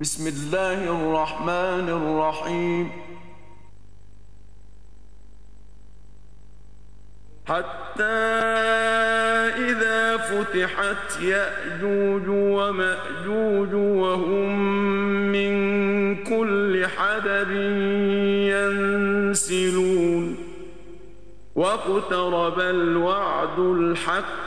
بسم الله الرحمن الرحيم. حتى إذا فتحت يأجوج ومأجوج وهم من كل حدب ينسلون. واقترب الوعد الحق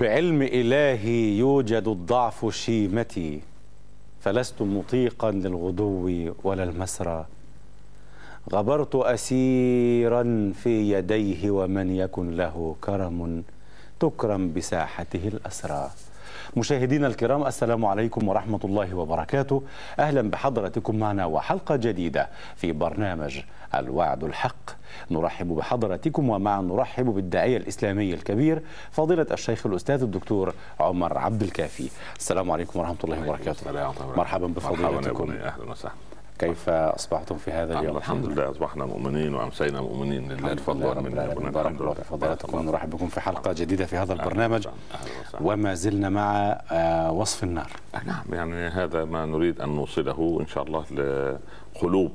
بعلم إلهي يوجد الضعف شيمتي فلست مطيقا للغدو ولا المسرى. غبرت أسيرا في يديه ومن يكن له كرم تكرم بساحته الأسرى. مشاهدينا الكرام السلام عليكم ورحمة الله وبركاته. أهلا بحضرتكم معنا وحلقة جديدة في برنامج الوعد الحق. نرحب بحضرتكم ومعا نرحب بالداعية الإسلامي الكبير فضيلة الشيخ الأستاذ الدكتور عمر عبد الكافي. السلام عليكم ورحمة الله وبركاته. مرحبا بفضيلتكم. مرحبا أهلا وسهلا. كيف أصبحتم في هذا اليوم؟ الحمد لله أصبحنا مؤمنين وأمسينا مؤمنين لله الفضل والمنة. بارك الله في فضيلتكم نرحب بكم في حلقة جديدة في هذا أهلاً البرنامج. أهلاً. وما زلنا مع آه، وصف النار. نعم يعني هذا ما نريد أن نوصله إن شاء الله لقلوب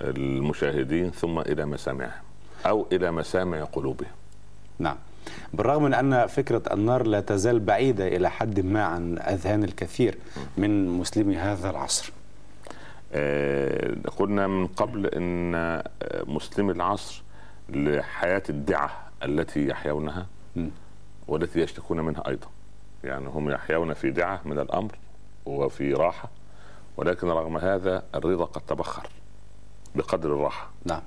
المشاهدين ثم إلى مسامعهم أو إلى مسامع قلوبهم. نعم. بالرغم من أن فكرة النار لا تزال بعيدة إلى حد ما عن أذهان الكثير من مسلمي هذا العصر. آه، قلنا من قبل آه، مسلمي العصر لحياة الدعة التي يحيونها. والتي يشتكون منها أيضا. يعني هم يحيون في دعة من الأمر وفي راحة ولكن رغم هذا الرضا قد تبخر. بقدر الراحة. نعم.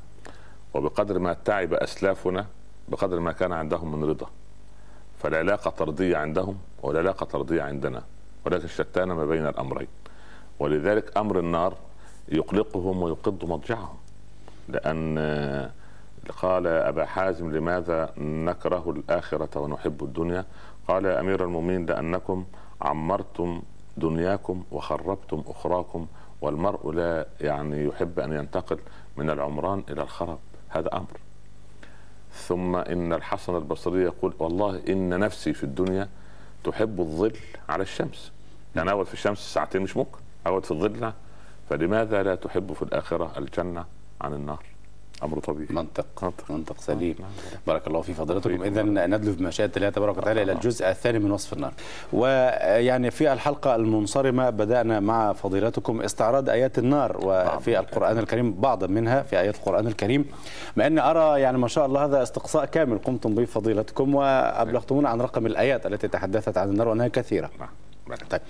وبقدر ما تعب أسلافنا بقدر ما كان عندهم من رضا. فالعلاقة طردية عندهم والعلاقة طردية عندنا ولكن شتان ما بين الأمرين. ولذلك أمر النار يقلقهم ويقض مضجعهم. لأن قال أبا حازم لماذا نكره الآخرة ونحب الدنيا؟ قال يا أمير المؤمنين لأنكم عمرتم دنياكم وخربتم أخراكم والمرء لا يعني يحب أن ينتقل من العمران إلى الخراب. هذا أمر. ثم إن الحسن البصري يقول والله إن نفسي في الدنيا تحب الظل على الشمس. يعني اقعد في الشمس ساعتين مش ممكن اقعد في الظل. فلماذا لا تحب في الآخرة الجنة عن النار؟ أمر طبيعي منطق منطق. منطق سليم نعم. بارك الله في فضيلتكم. اذا ندلو بمشيئه الله تبارك وتعالى إلى الجزء الثاني من وصف النار ويعني في الحلقة المنصرمة بدأنا مع فضيلتكم استعراض آيات النار وفي القرآن الكريم بعضا منها في آيات القرآن الكريم مع أني أرى يعني ما شاء الله هذا استقصاء كامل قمتم به فضيلتكم وأبلغتمونا عن رقم الآيات التي تحدثت عن النار وأنها كثيرة نعم. طيب.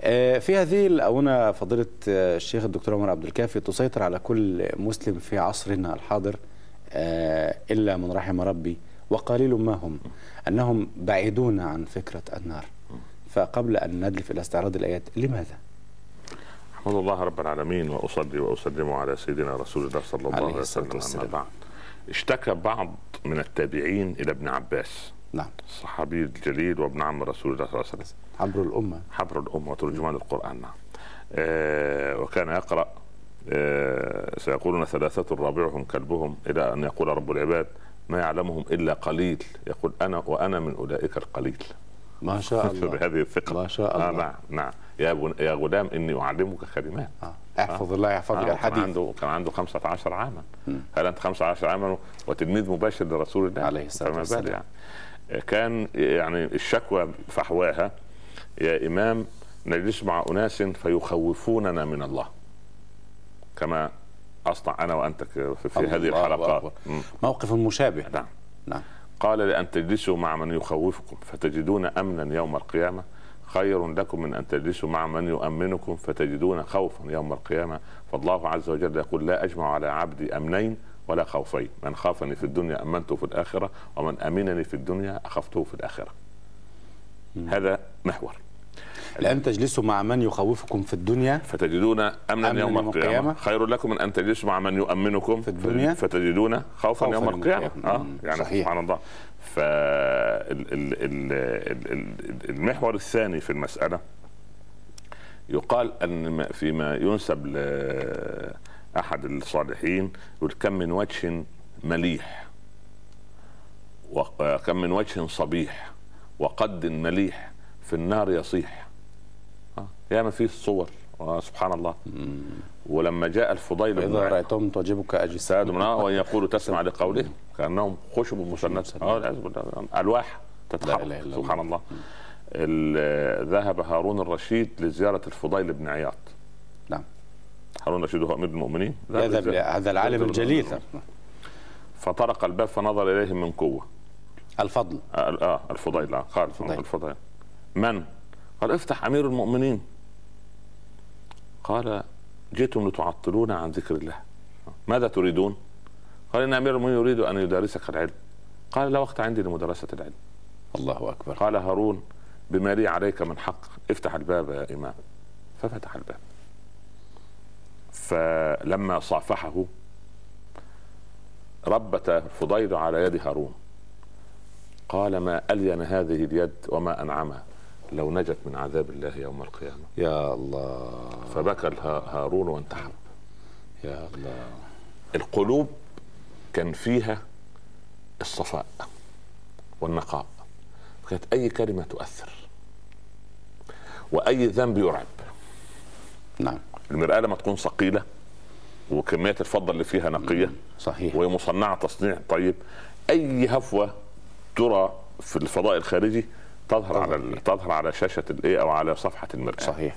آه، في هذه الآونة فضيلة آه، الشيخ الدكتور عمر عبد الكافي تسيطر على كل مسلم في عصرنا الحاضر آه، إلا من رحم ربي وقليل ما هم أنهم بعيدون عن فكرة النار. فقبل أن ندلف إلى استعراض الآيات لماذا؟ أحمد الله رب العالمين وأصلي وأسلم على سيدنا رسول الله صلى الله عليه وسلم. أما بعد. اشتكى بعض من التابعين إلى ابن عباس. نعم. الصحابي الجليل وابن عم رسول الله صلى الله عليه وسلم. عبر الأمة. حبر الأمة وترجمان القرآن نعم. آه وكان يقرأ آه سيقولون ثلاثة رابعهم كلبهم إلى أن يقول رب العباد ما يعلمهم إلا قليل. يقول أنا وأنا من أولئك القليل. ما شاء الله. بهذه الثقة ما شاء آه الله. نعم نعم. يا يا غلام إني أعلمك كلمات. آه. احفظ الله يحفظك آه كان الحديث عنده كان عنده 15 عاما. هل أنت 15 عاما وتلميذ مباشر لرسول الله؟ عليه الصلاة والسلام. يعني آه، كان يعني الشكوى فحواها يا إمام نجلس مع أناس فيخوفوننا من الله. كما أصنع أنا وأنت في, في هذه الله الحلقات. موقف مشابه. نعم. نعم. قال لأن تجلسوا مع من يخوفكم فتجدون أمنا يوم القيامة خير لكم من أن تجلسوا مع من يؤمنكم فتجدون خوفا يوم القيامة. فالله عز وجل يقول لا أجمع على عبدي أمنين ولا خوفين. من خافني في الدنيا أمنته في الآخرة ومن أمنني في الدنيا أخفته في الآخرة. هذا محور. لأن تجلسوا مع من يخوفكم في الدنيا فتجدون أمنا يوم يوم القيامة القيامة. خير لكم من أن تجلسوا مع من يؤمنكم في الدنيا. فتجدون خوفا خوفاً يوم القيامة. مم. يعني صحيح. سبحان الله فالمحور الثاني في المسألة يقال ما- فيما ينسب لاحد الصالحين يقول كم من وجه مليح وكم من وجه صبيح وقد مليح في النار يصيح آه، ياما في الصور آه، سبحان الله. ولما جاء الفضيل بن فإذا عياض رأيتم تعجبك ساد أجسادهم من وان يقول تسمع لقولهم كأنهم خشب مسنده ألواح لا تتحرك سبحان الله. ال- ذهب هارون الرشيد لزيارة الفضيل بن عياض نعم. هارون الرشيد هو أمير المؤمنين. لزيارة- هذا العالم الجليل. لزيارة. فطرق الباب فنظر إليهم من قوة. الفضل. آه آه، الفضيل. آه، قال الفضيل. الفضيل. من؟ قال افتح أمير المؤمنين. قال جئتم لتعطلون عن ذكر الله. ماذا تريدون؟ قال إن أمير المؤمنين يريد أن يدارسك العلم. قال لا وقت عندي لمدارسه العلم. الله أكبر. قال هارون بما لي عليك من حق افتح الباب يا إمام. ففتح الباب. فلما صافحه ربت الفضيل على يد هارون. قال ما ألين هذه اليد وما أنعمها؟ لو نجت من عذاب الله يوم القيامة. يا الله. فبكى هارون وانتحب يا الله. القلوب كان فيها الصفاء والنقاء. كانت أي كلمة تؤثر. وأي ذنب يرعب. نعم. المرآة لما تكون ثقيلة وكمية الفضة اللي فيها نقية صحيح. وهي مصنعة تصنيع. طيب أي هفوة ترى في الفضاء الخارجي تظهر على ال- تظهر على شاشة الايه أو على صفحة المرآة صحيح.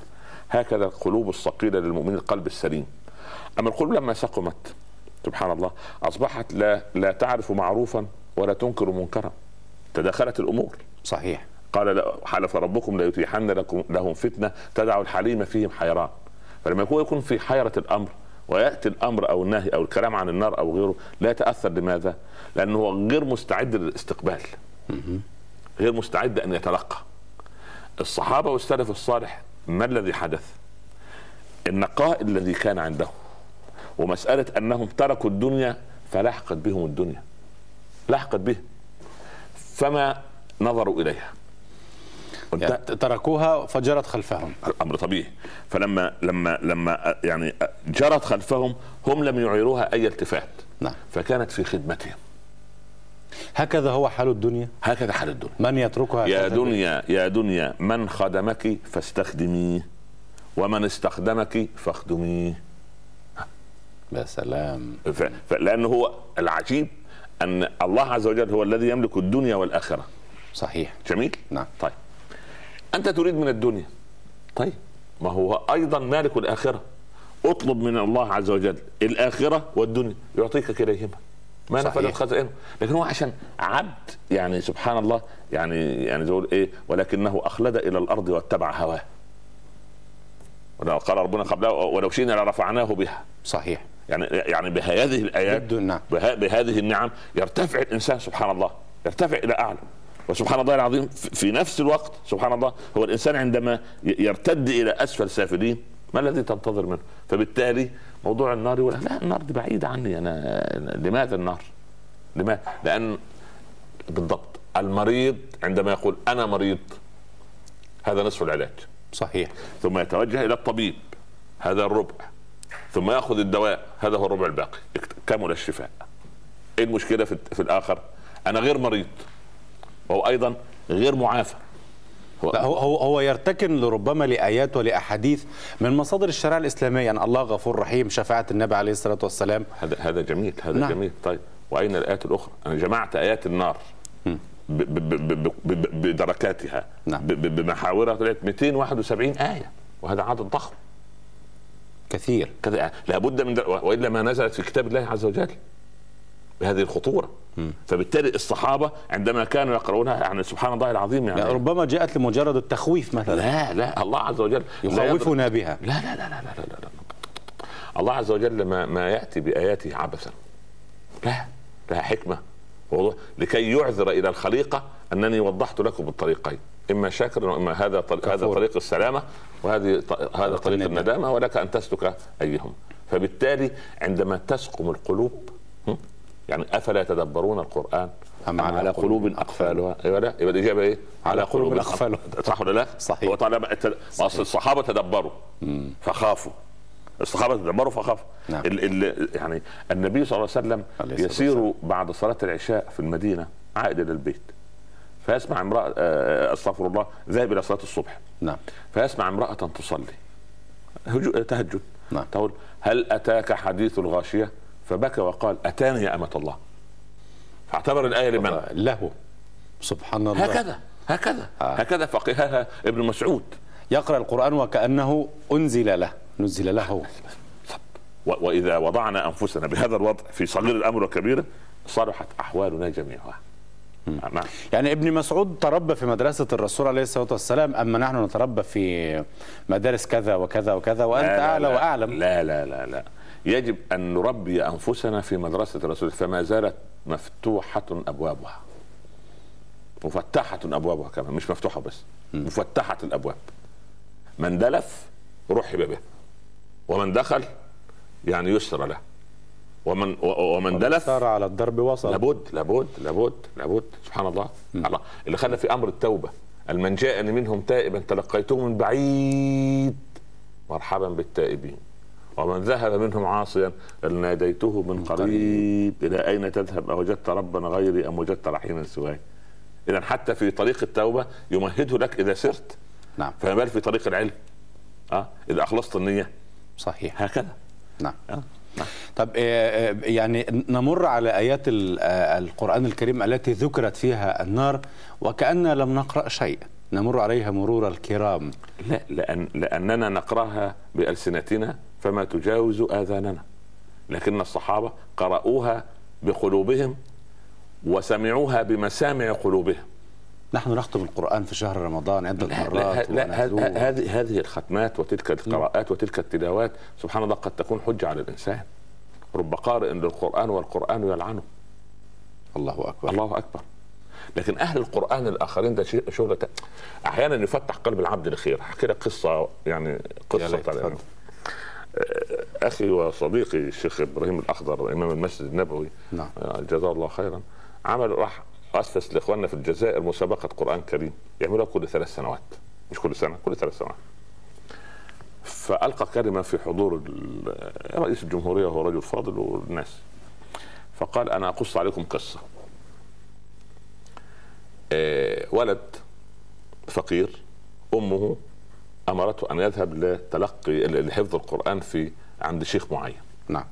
هكذا القلوب الثقيلة للمؤمن القلب السليم. أما القلوب لما سقمت سبحان الله أصبحت لا لا تعرف معروفا ولا تنكر منكرا. تداخلت الأمور. صحيح. قال حلف ربكم ليتيحن لكم لهم فتنة تدع الحليم فيهم حيران. فلما يكون يكون في حيرة الأمر ويأتي الأمر أو النهي أو الكلام عن النار أو غيره لا يتأثر لماذا؟ لأنه هو غير مستعد للاستقبال. غير مستعد أن يتلقى. الصحابة والسلف الصالح ما الذي حدث؟ النقاء الذي كان عندهم ومسألة أنهم تركوا الدنيا فلحقت بهم الدنيا. لحقت بهم. فما نظروا إليها. يعني تركوها فجرت خلفهم. الأمر طبيعي. فلما لما لما يعني جرت خلفهم هم لم يعيروها أي التفات. نعم. فكانت في خدمتهم. هكذا هو حال الدنيا. هكذا حال الدنيا. من يتركها يا. دنيا يا دنيا من خدمك فاستخدميه ومن استخدمك فاخدميه يا سلام. لأنه هو العجيب أن الله عز وجل هو الذي يملك الدنيا والآخرة. صحيح. جميل؟ نعم. طيب. أنت تريد من الدنيا. طيب. ما هو أيضا مالك الآخرة. اطلب من الله عز وجل الآخرة والدنيا. يعطيك كليهما ما. نفذت خزائنه لكن هو عشان عبد يعني سبحان الله يعني يعني يقول إيه ولكنه أخلد إلى الأرض واتبع هواه. ولو قال ربنا قبلها ولو شئنا لرفعناه بها. صحيح. يعني يعني بهذه الآيات نعم. بها بهذه النعم يرتفع الإنسان سبحان الله يرتفع إلى أعلى. وسبحان الله العظيم في نفس الوقت سبحان الله هو الإنسان عندما يرتد إلى أسفل سافلين ما الذي تنتظر منه؟ فبالتالي موضوع النار يقول لا النار دي بعيدة عني أنا لماذا النار؟ لماذا؟ لأن بالضبط المريض عندما يقول أنا مريض هذا نصف العلاج. صحيح. ثم يتوجه إلى الطبيب هذا الربع. ثم يأخذ الدواء هذا هو الربع الباقي. كمل الشفاء. إيه المشكلة في, في الآخر؟ أنا غير مريض وهو أيضا غير معافى هو لا هو هو هو يرتكن لربما لآيات ولأحاديث من مصادر الشريعة الإسلامية. يعني الله غفور رحيم شفاعة النبي عليه الصلاة والسلام. هذا هذا جميل هذا نعم. جميل. طيب وأين الآيات الأخرى؟ أنا جمعت آيات النار ب- ب- ب- ب- ب- بدركاتها. نعم. بمحاورها طلعت 271 آية وهذا عدد ضخم. كثير. لابد من در... وإلا ما نزلت في كتاب الله عز وجل بهذه الخطورة. فبالتالي الصحابة عندما كانوا يقرؤونها يعني سبحان الله العظيم يعني. ربما جاءت لمجرد التخويف مثلا. لا لا الله عز وجل يخوفنا بها. لا لا لا لا لا لا, لا. الله عز وجل ما, ما يأتي بآياته عبثا. لا لها حكمة. والله لكي يعذر إلى الخليقة أنني وضحت لكم الطريقين. إما شاكر واما هذا طريق هذا طريق السلامة وهذه هذا طريق الندامة ولك أن تسلك أيهم. فبالتالي عندما تسقم القلوب يعني أفلا يتدبرون القرآن أم على, على قلوب أقفالها؟ أيوه لا. يبقى الاجابه إيه؟ على قلوب أقفالها. صح ولا لا؟ صحيح. وطالما أصل الصحابة تدبروا فخافوا. الصحابة تدبروا فخافوا. نعم. ال ال يعني النبي صلى الله عليه وسلم يسير بعد صلاة العشاء في المدينة عائد إلى البيت. فيسمع امرأة آه، أستغفر الله ذاهب إلى صلاة الصبح. نعم. فيسمع امرأة تصلي. تهجد. نعم. تقول هل أتاك حديث الغاشية؟ فبكى وقال أتاني يا أمة الله. فاعتبر الآية لمن؟ له. سبحان الله. هكذا هكذا آه. هكذا فقهها ابن مسعود. يقرأ القرآن وكأنه أنزل له نزل له. وإذا وضعنا أنفسنا بهذا الوضع في صغير الأمر وكبيره صلحت أحوالنا جميعها نعم. يعني ابن مسعود تربى في مدرسة الرسول عليه الصلاة والسلام أما نحن نتربى في مدارس كذا وكذا وكذا وأنت لا لا أعلى لا. وأعلم. لا لا لا لا. يجب أن نربي أنفسنا في مدرسة الرسول. فما زالت مفتوحة أبوابها. مفتحة أبوابها كمان مش مفتوحة بس. مفتحة الأبواب. من دلف رحب به. ومن دخل يعني يسر له. ومن ومن دلف سار على الدرب وصل. لابد لابد لابد لابد. سبحان الله. م. الله. اللي خلى في أمر التوبة. المن جاءني منهم تائبا تلقيته من بعيد. مرحبا بالتائبين. ومن ذهب منهم عاصيا ناديته من قريب. إلى أين تذهب؟ أوجدت ربا غيري أم وجدت رحيما سواي اذا حتى في طريق التوبة يمهده لك إذا سرت. نعم. فما بال في طريق العلم؟ آه؟ إذا أخلصت النية. صحيح. هكذا. نعم. آه. نعم. طب آه، آه، يعني نمر على آيات آه، القرآن الكريم التي ذكرت فيها النار وكأن لم نقرأ شيء نمر عليها مرور الكرام. لا لأن لأننا نقرأها بألسنتنا فما تجاوز آذاننا. لكن الصحابة قرأوها بقلوبهم وسمعوها بمسامع قلوبهم. نحن نختم القرآن في شهر رمضان عدة مرات لا هذه هذه الختمات وتلك القراءات وتلك التلاوات. سبحان الله قد تكون حجة على الإنسان. رب قارئ للقرآن والقرآن يلعنه. الله أكبر. الله أكبر. لكن أهل القرآن الآخرين ده شغلة أحيانا يفتح قلب العبد لخير. أحكي لك قصة يعني قصة أخي وصديقي الشيخ إبراهيم الأخضر إمام المسجد النبوي. نعم. جزاه الله خيرا. عمل راح أسس لإخواننا في الجزائر مسابقة قرآن كريم. يعملوها كل ثلاث سنوات. مش كل سنة كل ثلاث سنوات. فألقى كلمه في حضور رئيس الجمهورية وهو رجل فاضل والناس. فقال أنا أقص عليكم قصة. آه، ولد فقير أمه أمرته أن يذهب لتلقي لحفظ القرآن في عند شيخ معين. نعم.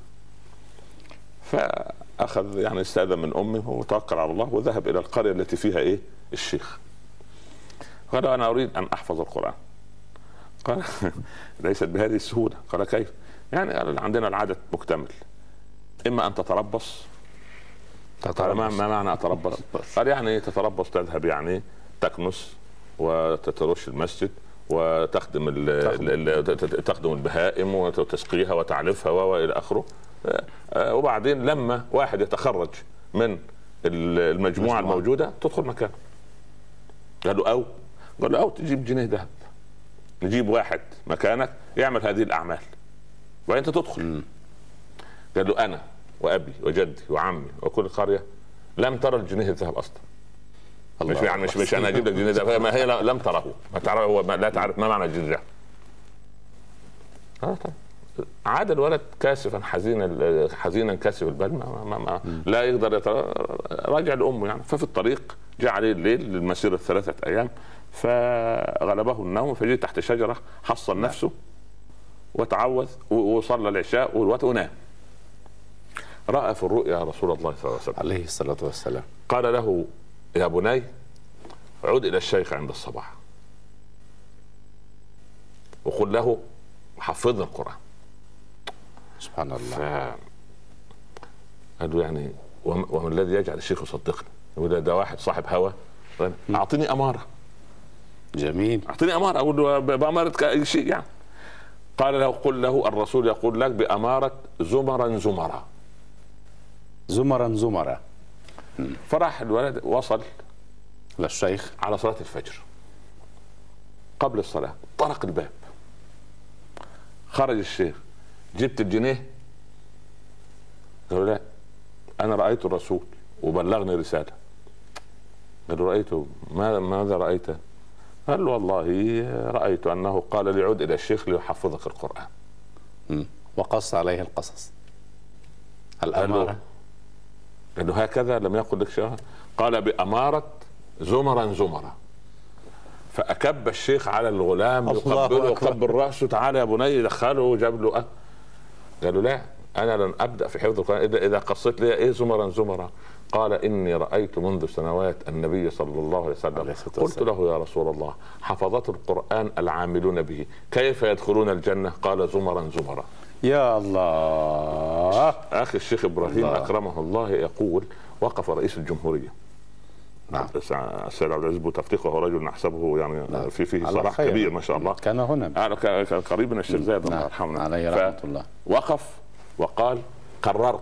فأخذ يعني استأذن من أمه وتوكل على الله وذهب إلى القرية التي فيها إيه؟ الشيخ. قال أنا أريد أن أحفظ القرآن. قال ليست بهذه السهولة. قال كيف؟ يعني عندنا العدد مكتمل. إما أن تتربص ما, ما معنى أتربص؟ قال يعني تتربص تذهب يعني تكنس وتترش المسجد وتخدم تخدم. البهائم وتسقيها وتعلفها وإلى آخره. آه، وبعدين لما واحد يتخرج من المجموعة الموجودة تدخل مكانه قال له أو. قال له أو تجيب جنيه ذهب. نجيب واحد مكانك يعمل هذه الأعمال. وانت تدخل؟ قال له أنا. وأبي وجدي وعمي وكل قرية لم ترى الجنيه الذهب أصلا. مش يعني مش مش أنا أجيب لك جنيه ذهب. ما هي لم تره. ما تعرف هو لا تعرف ما معنى الجنيه؟ آه طبعا عاد الولد كاسفا حزينا حزينا كاسف البال. ما ما ما لا يقدر راجع لأمه يعني. ففي الطريق جاء عليه الليل للمسيره ثلاثة أيام. فغلبه النوم. فجي تحت شجرة حصن نفسه وتعوذ وصلى العشاء والوقت ونام. رأى في الرؤيا رسول الله صلى الله عليه وسلم. عليه الصلاة والسلام. قال له يا بني عد إلى الشيخ عند الصباح. وقل له حفظنا القرآن. سبحان الله. ف... قال له يعني وما الذي يجعل الشيخ يصدقني؟ يقول ده واحد صاحب هوى. اعطيني أمارة. جميل. اعطيني أمارة أقول له بأمارة شيء يعني. قال له قل له الرسول يقول لك بأمارة زمرا زمرا. زمرا زمرا. فراح الولد وصل للشيخ. على صلاة الفجر. قبل الصلاة طرق الباب. خرج الشيخ. جبت الجنيه. قالوا لا أنا رأيت الرسول وبلغني رسالة. قالوا رايته ماذا ماذا رأيت؟ قال له والله رأيت أنه قال لي عد إلى الشيخ ليحفظك القرآن. مم. وقص عليه القصص. الأمارة قال له هكذا لم يقل لك شيئا قال بأمارة زمرا زمرا فأكب الشيخ على الغلام يقبله. يقبل رأسه تعالى يا بني دخله جاب له أه. قال له لا أنا لن أبدأ في حفظ القرآن إلا إذا قصيت لي إيه زمرا زمرا قال إني رأيت منذ سنوات النبي صلى الله عليه وسلم قلت. له يا رسول الله حفظت القرآن العاملون به كيف يدخلون الجنة قال زمرا زمرا يا الله. آخي الشيخ إبراهيم الله. أكرمه الله يقول وقف رئيس الجمهورية. نعم. السيد عبد العزيز بوتفليق وهو رجل نحسبه يعني نعم. في فيه صلاح. كبير ما شاء الله. كان هنا. أنا ك- ك- قريب من الشيخ زايد الله نعم. يرحمه عليه رحمة الله. وقف وقال قررت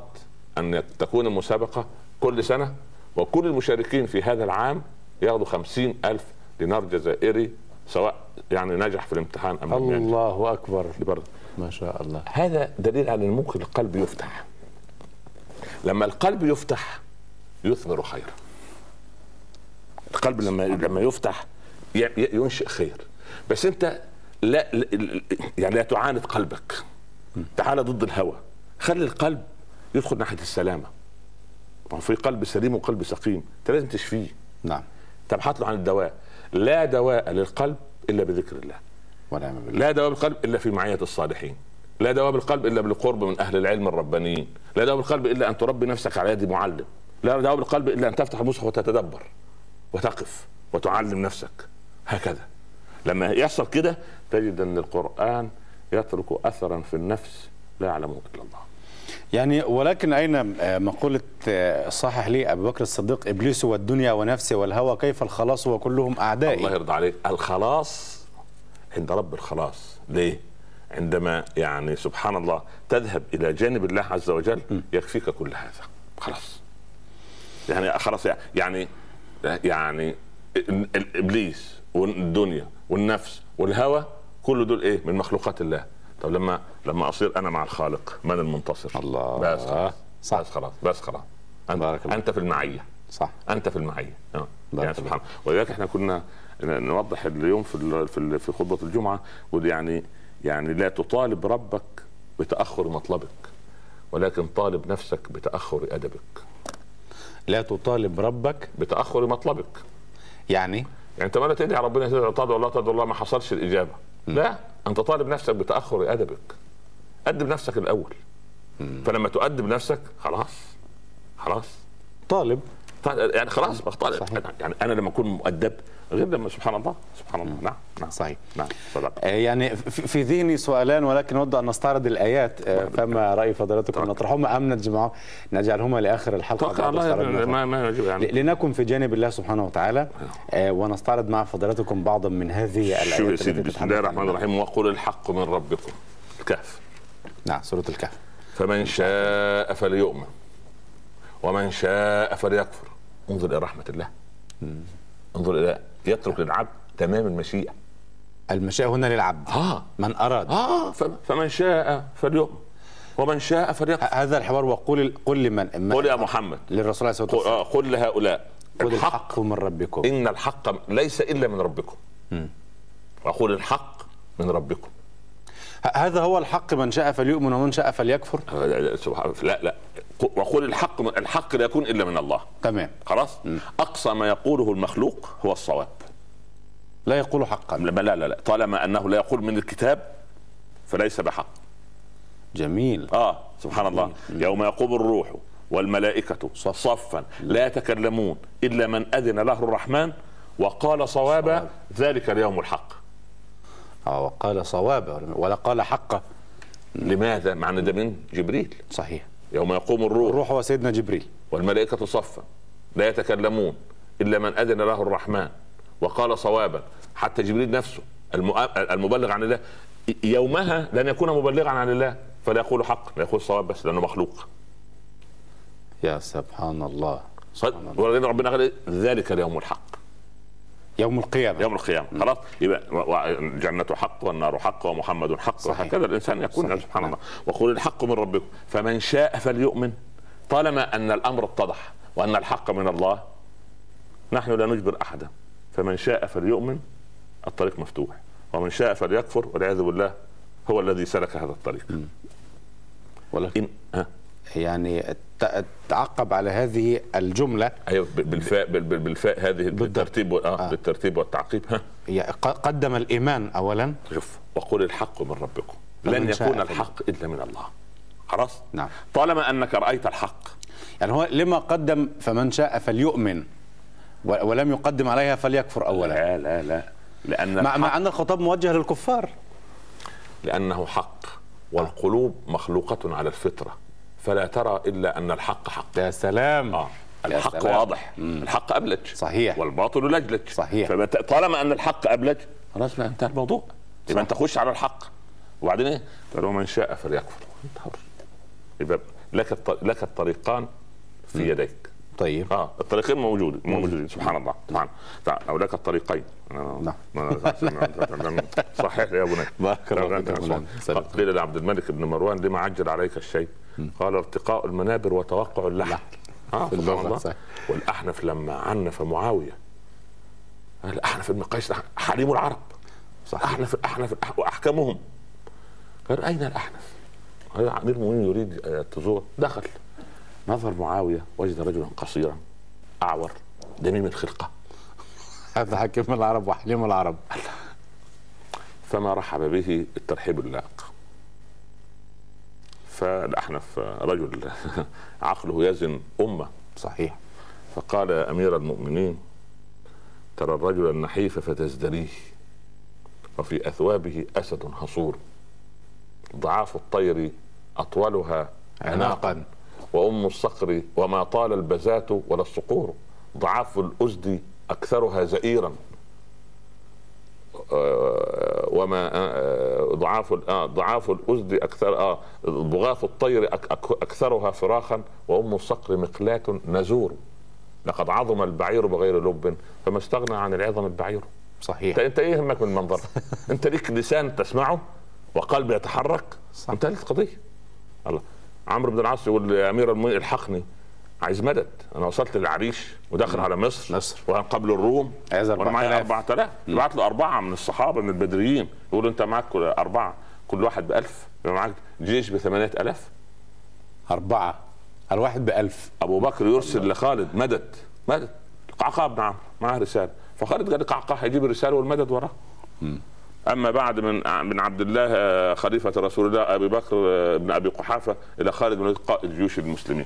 أن تكون المسابقة كل سنة وكل المشاركين في هذا العام ياخذوا خمسين ألف دينار جزائري سواء يعني نجح في الامتحان أم لم ينجح. الله أكبر. ما شاء الله. هذا دليل على أن ممكن القلب يفتح. لما القلب يفتح يثمر خيرا القلب لما لما يفتح ينشئ خير. بس أنت لا يعني لا تعاند قلبك. تعال ضد الهوى. خلي القلب يدخل ناحية السلامة. ما في قلب سليم وقلب سقيم. أنت لازم تشفيه. نعم. تبحث له عن الدواء. لا دواء للقلب إلا بذكر الله. ونعم بالله. لا دواء بالقلب إلا في معية الصالحين. لا دواء بالقلب إلا بالقرب من أهل العلم الربانيين. لا دواء بالقلب إلا أن تربي نفسك على يد معلم. لا دواء بالقلب إلا أن تفتح المصحف وتتدبر وتقف وتعلم نفسك. هكذا. لما يحصل كده تجد أن القرآن يترك اثرا في النفس لا يعلمه إلا الله. يعني ولكن أين مقولة آه، صحح لي أبو بكر الصديق إبليس والدنيا ونفسي والهوى كيف الخلاص وكلهم الله أعدائي يرضى عليك. الخلاص عند رب الخلاص. ليه؟ عندما يعني سبحان الله تذهب إلى جانب الله عز وجل يكفيك كل هذا. خلاص. يعني خلاص يعني يعني إبليس والدنيا والنفس والهوى كل دول إيه؟ من مخلوقات الله. طب لما لما أصير أنا مع الخالق من المنتصر؟ الله. بس خلاص. صح. بس خلاص. بس خلاص. أنت, بارك الله. أنت في المعية. صح. أنت في المعية. آه. يعني سبحان الله ولذلك إحنا كنا نوضح اليوم في في في خطبة الجمعة يعني يعني لا تطالب ربك بتأخر مطلبك ولكن طالب نفسك بتأخر أدبك. لا تطالب ربك بتأخر مطلبك. يعني؟ يعني أنت ما تدعي ربنا تدعو الله تدعو الله ما حصلش الإجابة. لا أنت طالب نفسك بتأخر أدبك. أدب نفسك الأول. فلما تؤدب نفسك خلاص خلاص. طالب. يعني خلاص بختار صحيح. يعني أنا لما أكون مؤدب غير لما سبحان الله سبحان الله. نعم نعم. صحيح. نعم. صدق. آه، يعني في ذهني سؤالان ولكن نود أن نستعرض الآيات. آه، فما رأي فضيلتكم؟ نطرحهما أم نجمع نجعلهما لآخر الحلقة على الله ما ما يعني. لنكن في جانب الله سبحانه وتعالى. آه، ونستعرض مع فضيلتكم بعضا من هذه الآيات شوف يا سيدي؟ بسم الله الرحمن الرحيم. وقل الحق من ربكم. الكهف. نعم سورة الكهف. فمن شاء فليؤمن ومن شاء فليكفر. انظر إلى رحمة الله. انظر إلى يترك للعبد تمام المشيئة. المشيئة هنا للعبد. آه. من أراد. آه. فم- فمن شاء فليؤمن. ومن شاء ه- هذا الحوار وقل قل لمن؟ من- قل يا محمد. للرسول عليه الصلاة قل, والسلام. آه قل لهؤلاء. قل الحق الحق. من ربكم. إن الحق ليس إلا من ربكم. وأقول الحق من ربكم. هذا هو الحق من شاء فليؤمن ومن شاء فليكفر؟ سبحان لا لا. وقول الحق الحق لا يكون إلا من الله. تمام. خلاص؟ أقصى ما يقوله المخلوق هو الصواب. لا يقول حقا. لا لا لا طالما أنه لا يقول من الكتاب فليس بحق. جميل. آه سبحان الله. يوم يقوم الروح والملائكة صفا لا يتكلمون إلا من أذن له الرحمن وقال صوابا صواب. ذلك اليوم الحق. وقال صوابا ولا قال حقا لماذا؟ مع أن ده من جبريل. صحيح. يوم يقوم الروح. الروح هو سيدنا جبريل. والملائكة صفا. لا يتكلمون إلا من أذن له الرحمن. وقال صوابا. حتى جبريل نفسه المبلغ عن الله. يومها لن يكون مبلغا عن الله. فلا يقول حق لا يقول صواب بس لأنه مخلوق. يا سبحان الله. صد- ولذلك ربنا قال ذلك اليوم الحق. يوم القيامة. يوم القيامة. خلاص؟ يبقى الجنة حق والنار حق ومحمد حق صحيح. وهكذا. الإنسان يكون صحيح. سبحان نعم. الله وقل الحق من ربكم. فمن شاء فليؤمن. طالما أن الأمر اتضح وأن الحق من الله نحن لا نجبر أحدا. فمن شاء فليؤمن الطريق مفتوح. ومن شاء فليكفر والعياذ بالله هو الذي سلك هذا الطريق. ولكن إن ها؟ يعني تعقب على هذه الجملة. أيوه بالفاء بال- بال- بالفاء هذه بالترتيب آه, آه. بالترتيب والتعقيب. ها. قدم الإيمان أولا. شوف وقل الحق من ربكم. لن يكون. الحق إلا من الله. خلاص؟ نعم. طالما أنك رأيت الحق. يعني هو لما قدم فمن شاء فليؤمن ولم يقدم عليها فليكفر أولا. لا لا لا. لأن مع, مع أن الخطاب موجه للكفار. لأنه حق والقلوب مخلوقة على الفطرة. فلا ترى إلا أن الحق حق. يا سلام. يا الحق سلام. واضح. الحق أبلج. صحيح. والباطل لجلج. صحيح. فطالما أن الحق أبلج. خلاص انتهى الموضوع. يبقى أنت خش على الحق. وبعدين إيه؟ قال ومن شاء فليكفر. يبقى لك الط- لك الطريقان في يديك. طيب. آه الطريقين موجود موجودين. سبحان الله. سبحان الله أو لك الطريقين. نعم. صحيح يا بني بارك الله فيك. قيل لعبد الملك بن مروان لما عجل عليك الشيء؟ قال ارتقاء المنابر وتوقع اللحم. في سبحان اللغة،. والأحنف لما عنف معاوية الاحنف بن قيس حليم العرب. صحيح. أحنف أحنف وأحكمهم. قال أين الأحنف؟ قال أمير المؤمنين يريد آه، تزور دخل. نظر معاوية وجد رجلا قصيرا أعور دميم الخلقه هذا حكيم العرب وحليم العرب. فما رحب به الترحيب اللائق. فالاحنف آه، رجل عقله يزن أمة. صحيح. فقال يا أمير المؤمنين ترى الرجل النحيف فتزدريه وفي أثوابه أسد حصور. ضعاف الطير أطولها عناقا وأم الصقر وما طال البزات ولا الصقور. ضعاف الأزد أكثرها زئيرا. وما آه، ضعاف ال- آه، ضعاف الأزد أكثر آه ضغاث الطير أكثرها فراخا وأم الصقر مقلاة نزور. لقد عظم البعير بغير لب فما استغنى عن العظم البعير. صحيح. انت إيه يهمك من المنظر أنت ليك لسان تسمعه وقلب يتحرك؟ صح. انتهت القضية الله. عمرو بن العاص يقول لأمير المؤمنين الحقني. عايز مدد. أنا وصلت للعريش وداخل على مصر. مصر. وقبل الروم. عايز وأنا معايا 4000. 4000 يبعت له أربعة من الصحابة من البدريين. يقولوا أنت معاك كل- أربعة. كل واحد ب 1000 يبقى معاك جيش ب 8000 أربعة. الواحد بألف. أبو بكر يرسل لخالد مدد. مدد. قعقاع بن عمرو معاه رسالة. فخالد قال قعقاع هيجيب الرسالة والمدد وراه. أما بعد من من عبد الله آه، خليفة رسول الله أبي بكر آه، بن أبي قحافة إلى خالد بن قائد جيوش المسلمين.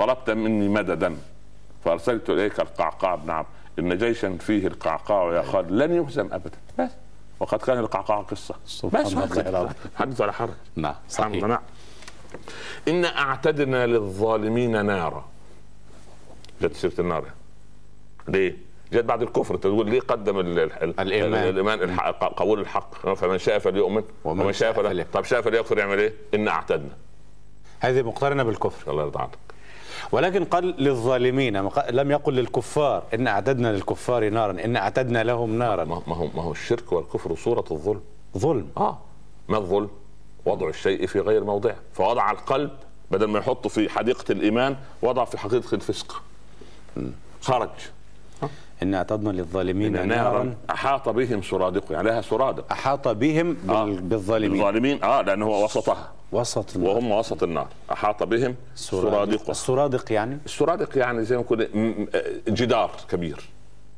طلبت مني مددا فأرسلت إليك القعقاع بن عمرو إن جيشا فيه القعقاع يا خالد. لن يهزم ابدا. بس. وقد كان القعقاع قصة. بس. حدث ولا حرج؟ نعم صحيح. نعم. إن أعتدنا للظالمين نارا. جت سيرة النار ليه؟ جت بعد الكفر. تقول ليه قدم ال ال الإيمان. الإيمان؟ الحق قبول الحق. فمن شاء فليؤمن. ومن ومن شاء فلا فليكفر. طب شاء فليكفر يعمل إيه؟ إن أعتدنا. هذه مقترنة بالكفر. الله يرضى عنك. ولكن قال للظالمين لم يقل للكفار إن أعتدنا للكفار نارا إن أعتدنا لهم نارا. ما هو ما هو الشرك والكفر صورة الظلم. ظلم. آه. ما الظلم؟ وضع الشيء في غير موضعه. فوضع القلب بدل ما يحطه في حديقة الإيمان وضع في حديقة الفسق. خرج. إن أعتدنا للظالمين إن نارا. أحاط بهم سرادقها يعني لها سرادق. أحاط بهم. آه. بالظالمين. الظالمين آه لأنه هو وسطها. وسط النار. وهم وسط النار. أحاط بهم سرادقها السرادق يعني؟ السرادق يعني زي ما نقول م- م- جدار كبير.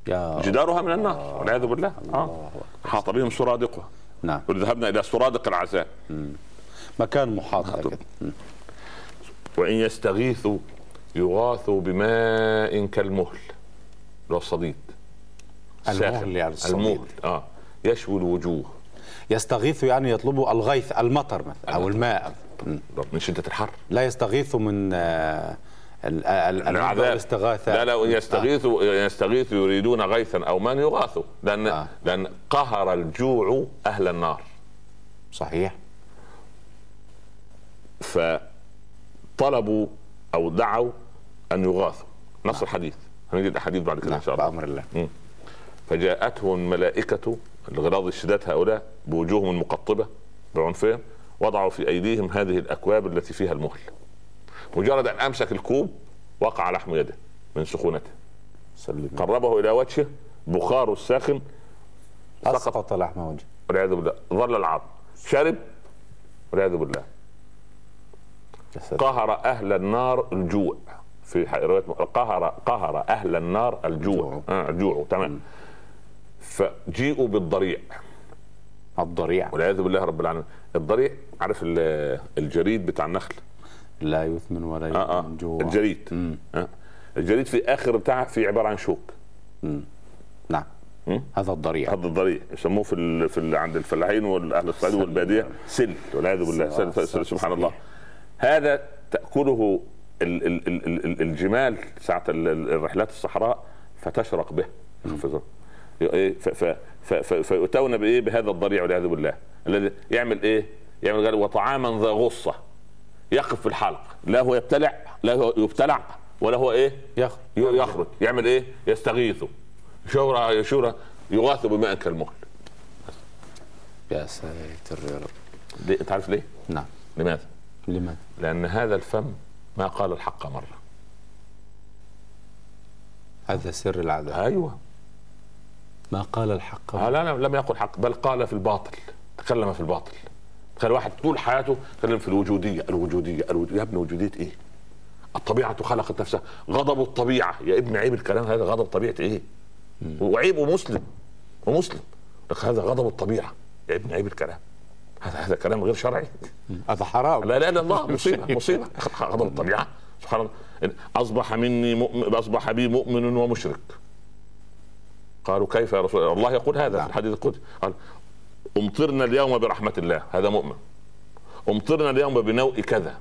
يا جدارها من النار. والعياذ بالله. آه. أحاط بهم سرادقها نعم. ذهبنا إلى سرادق العذاب مكان محاط هكذا وإن يستغيثوا يغاثوا بماء كالمهل. اللي هو الصديد المهل. يعني الصديد. المهل آه. يشوي الوجوه. يستغيث يعني يطلب الغيث المطر مثلا أو الماء. من شدة الحر. لا يستغيث من آه، ال- العذاب. الاستغاثة. لا لا يستغيثوا يستغيثوا يريدون غيثا أو من يغاثوا. لأن آه. لأن قهر الجوع أهل النار. صحيح. فطلبوا أو دعوا أن يغاثوا. نص الحديث. هنجد الاحاديث بعد كده إن شاء الله. بأمر الله. مم. فجاءته الملائكة الغلاظ الشداد هؤلاء بوجوههم المقطبة بعنفهم وضعوا في أيديهم هذه الأكواب التي فيها المهل. مجرد أن أمسك الكوب وقع لحم يده من سخونته. قربه إلى وجهه بخار الساخن أسقط لحم وجهه. والعياذ بالله. ظل العظم. شرب. والعياذ بالله. قهر أهل النار الجوع. في رواية قهر قهر أهل النار الجوع. آه الجوع تمام. فجيئوا بالضريع. الضريع. والعياذ بالله رب العالمين. الضريع عارف الجريد بتاع النخل؟ لا يثمن ولا يثمن آه. آه. جوع. الجريد. آه. الجريد في اخر بتاعه في عبارة عن شوك. مم. نعم. هذا الضريع. هذا الضريع. يسموه في ال... في ال... عند الفلاحين والأهل الصعيد والبادية سل والعياذ بالله. سل... سبحان الله. هذا تأكله. الجمال ساعة الرحلات الصحراء فتشرق به إيه،. ف... ف... فيؤتون بإيه بهذا الضريع والعياذ بالله الذي يعمل إيه؟ يعمل قال وطعاما ذا غصة يقف في الحلق لا هو يبتلع لا هو يبتلع ولا هو إيه؟ يخرج يخرج يعمل إيه؟ يستغيث شورى شورى يغاث بماء كالمهل يا ساتر يا رب انت عارف ليه؟ نعم لماذا؟ لماذا؟ لأن هذا الفم ما قال الحق مرة. هذا سر العذاب. أيوه. ما قال الحق مرة. لا لا لم يقل حق بل قال في الباطل تكلم في الباطل. تخيل واحد طول حياته تكلم في الوجودية الوجودية الوجودية. يا ابني وجودية إيه؟ الطبيعة خلقت نفسها. غضب الطبيعة. يا ابن عيب الكلام هذا. غضب طبيعة إيه؟ وعيب ومسلم ومسلم. لك هذا غضب الطبيعة. يا ابن عيب الكلام. هذا هذا كلام غير شرعي. هذا حرام. لا لا لا الله مصيبة مصيبة. غضب الطبيعة. سبحان الله أصبح مني مؤمن أصبح بي مؤمن ومشرك. قالوا كيف يا رسول الله؟ الله يقول هذا في الحديث القدسي. قال أمطرنا اليوم برحمة الله. هذا مؤمن. أمطرنا اليوم بنوء كذا.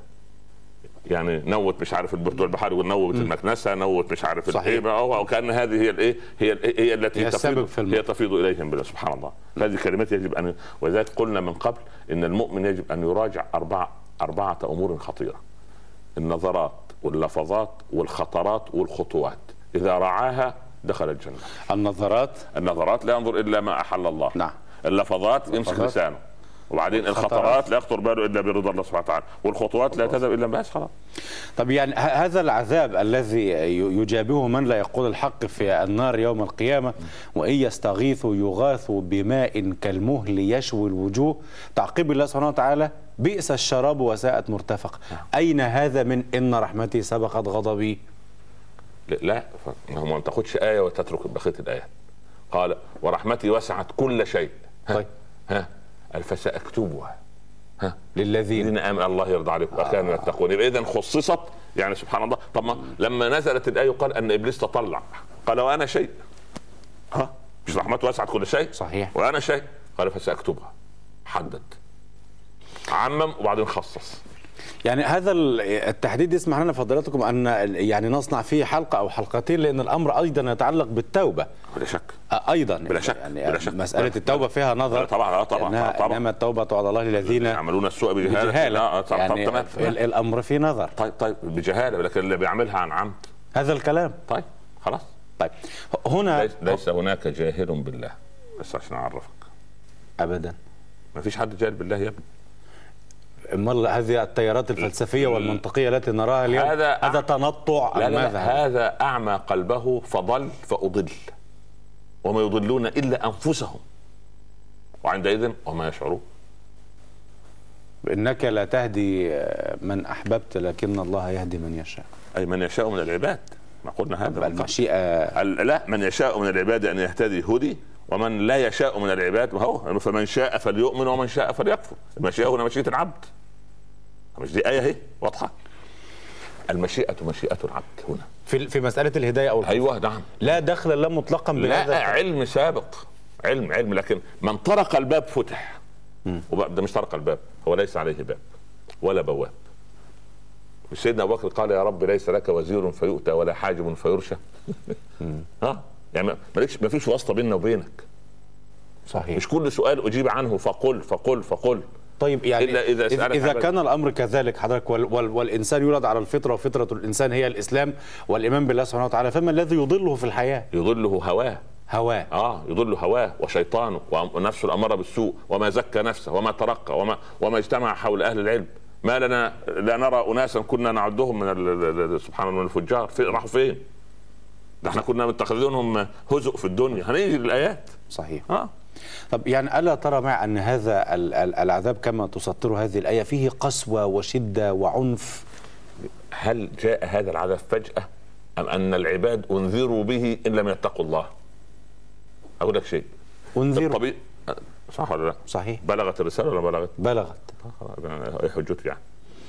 يعني نوت مش عارف بتوع البحار ونوت المكنسة نوت مش عارف صحيح. وكان هذه هي الإيه هي هي التي هي تفيض في هي تفيض إليهم بالله سبحان الله. هذه كلمات يجب ان ولذلك قلنا من قبل إن المؤمن يجب أن يراجع أربع أربعة أمور خطيرة. النظرات واللفظات والخطرات والخطوات. إذا رعاها دخل الجنة. النظرات؟ النظرات لا ينظر إلا ما أحل الله. نعم. اللفظات يمسك لسانه. وبعدين الخطرات لا يخطر باله إلا برضا الله سبحانه وتعالى والخطوات لا تذهب إلا بس خلاص. طب يعني هذا العذاب الذي يجابهه من لا يقول الحق في النار يوم القيامة وإن يستغيثوا يغاثوا بماء كالمهل يشوي الوجوه. تعقيب الله سبحانه وتعالى بئس الشراب وساءت مرتفق. أين هذا من إن رحمتي سبقت غضبي؟ لا ما ما تاخدش آية وتترك بقية الآيات. قال ورحمتي وسعت كل شيء. ها طيب. ها. قال فساكتبها ها. للذين الذين امن الله يرضى عليكم. آه. يتقون يبقى اذا خصصت يعني سبحان الله. طب ما لما نزلت الآية قال أن إبليس تطلع قال وأنا شيء. ها؟ مش رحمته وسعت كل شيء؟ صحيح. وأنا شيء. قال فسأكتبها. حدد. عمم وبعدين خصص. يعني هذا التحديد يسمح لنا فضيلتكم أن يعني نصنع فيه حلقة أو حلقتين لأن الأمر أيضا يتعلق بالتوبة. بلا شك. أيضا. بلا شك. يعني بلا شك. مسألة التوبة فيها نظر. طبعا طبعا طبعا. إنما التوبة على الله للذين يعملون السوء بجهالة, بجهالة. طبعا يعني تمام الأمر فيه نظر. طيب طيب بجهالة لكن اللي بيعملها عن عمد. هذا الكلام. طيب خلاص. طيب. هنا ليس, ليس هناك جاهل بالله. بس عشان أعرفك. ابدا. ما فيش حد جاهل بالله يا ابني. امال هذه التيارات الفلسفية والمنطقية التي نراها اليوم هذا هذا تنطع لا لا لا هذا أعمى قلبه فضل فأضل وما يضلون إلا أنفسهم وعندئذ وما يشعرون. إنك لا تهدي من أحببت لكن الله يهدي من يشاء. أي من يشاء من العباد. ما قلنا هذا المشيئه لا من يشاء من العباد أن يهتدي هدي ومن لا يشاء من العباد هو؟ فمن شاء فليؤمن ومن شاء فليكفر. المشيئة هنا مشيئة العبد. مش دي آية أهي؟ واضحة. المشيئة مشيئة العبد هنا. في في مسألة الهداية أو الكفر. أيوه نعم. لا دخل لا مطلقا بهذا لا علم سابق. علم علم. لكن من طرق الباب فتح. وباب ده مش طرق الباب هو ليس عليه باب ولا بواب. سيدنا أبو بكر قال يا رب ليس لك وزير فيؤتى ولا حاجب فيرشى. ها؟ يعني مالكش ما فيش واسطة بيننا وبينك. صحيح. مش كل سؤال أجيب عنه فقل فقل فقل. طيب يعني إلا إذا, إذا, إذا كان الأمر كذلك حضرتك وال وال والإنسان يولد على الفطرة وفطرة الإنسان هي الإسلام والإيمان بالله سبحانه وتعالى فما الذي يضله في الحياة؟ يضله هواه. هواه. آه يضل هواه وشيطانه ونفسه الاماره بالسوء وما زكى نفسه وما ترقى وما وما اجتمع حول أهل العلم. ما لنا لا نرى أناسا كنا نعدهم من سبحان الله من الفجار. في راحوا فين؟ ده إحنا كنا متخذينهم هزء في الدنيا. هنيجي للآيات. صحيح. آه. طب يعني ألا ترى مع أن هذا ال- ال- العذاب كما تسطر هذه الآية فيه قسوة وشدة وعنف؟ هل جاء هذا العذاب فجأة؟ أم أن العباد أنذروا به إن لم يتقوا الله؟ أقول لك شيء. انذر الطبيعي صح ولا لا؟ صحيح. بلغت الرسالة ولا بلغت؟ بلغت. حجته يعني.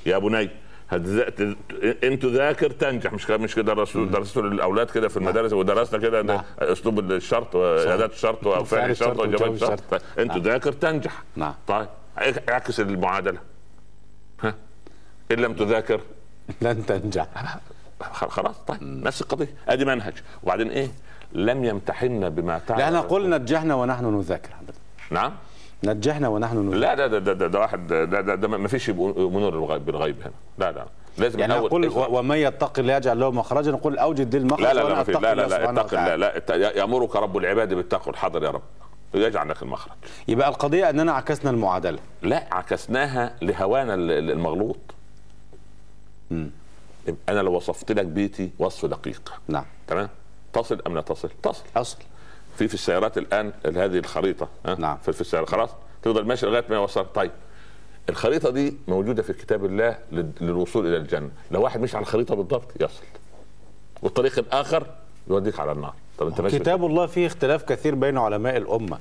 يا بني هتذا- ت- ان تذاكر تنجح. مش كده مش كده الرسول درسته للأولاد كده في المدارس ودرسنا كده. أسلوب الشرط واداه الشرط وفعل فعل الشرط وجواب الشرط. الشرط. ان نعم. تذاكر تنجح. نعم. طيب اعكس المعادلة. ها؟ إن لم تذاكر. لن تنجح. خلاص طيب نفس القضية. أدي منهج. وبعدين إيه؟ لم يمتحنا بما تعلم لا نقول نجحنا ونحن نذاكر. نعم. نجحنا ونحن نذاكر لا ده ده ده, ده, واحد ده, ده, ده ما فيش منور الغيب بالغيب هنا. لا لا. لازم يعني نقول ومن يتقي الله يجعل له مخرجا نقول أوجد لي المخرج لا لا لا لا لا لا اتق الله. لا يأمرك رب العباد بالتقوى الحاضر يا رب. يجعل لك المخرج. يبقى القضية أننا عكسنا المعادلة. لا عكسناها لهوانا ال- ال- المغلوط. يبقى أنا لو وصفت لك بيتي وصف دقيق نعم. تمام؟ تصل أم لا تصل؟ تصل. أصل. في في السيارات الآن ال- هذه الخريطة ها؟ نعم. في, في السيارة خلاص؟ تفضل ماشي لغاية ما يوصل. طيب الخريطة دي موجودة في كتاب الله لل- للوصول إلى الجنة. لو واحد مش على الخريطة بالضبط يصل. والطريق الآخر يوديك على النار. طب أنت ماشي كتاب الله فيه اختلاف كثير بين علماء الأمة.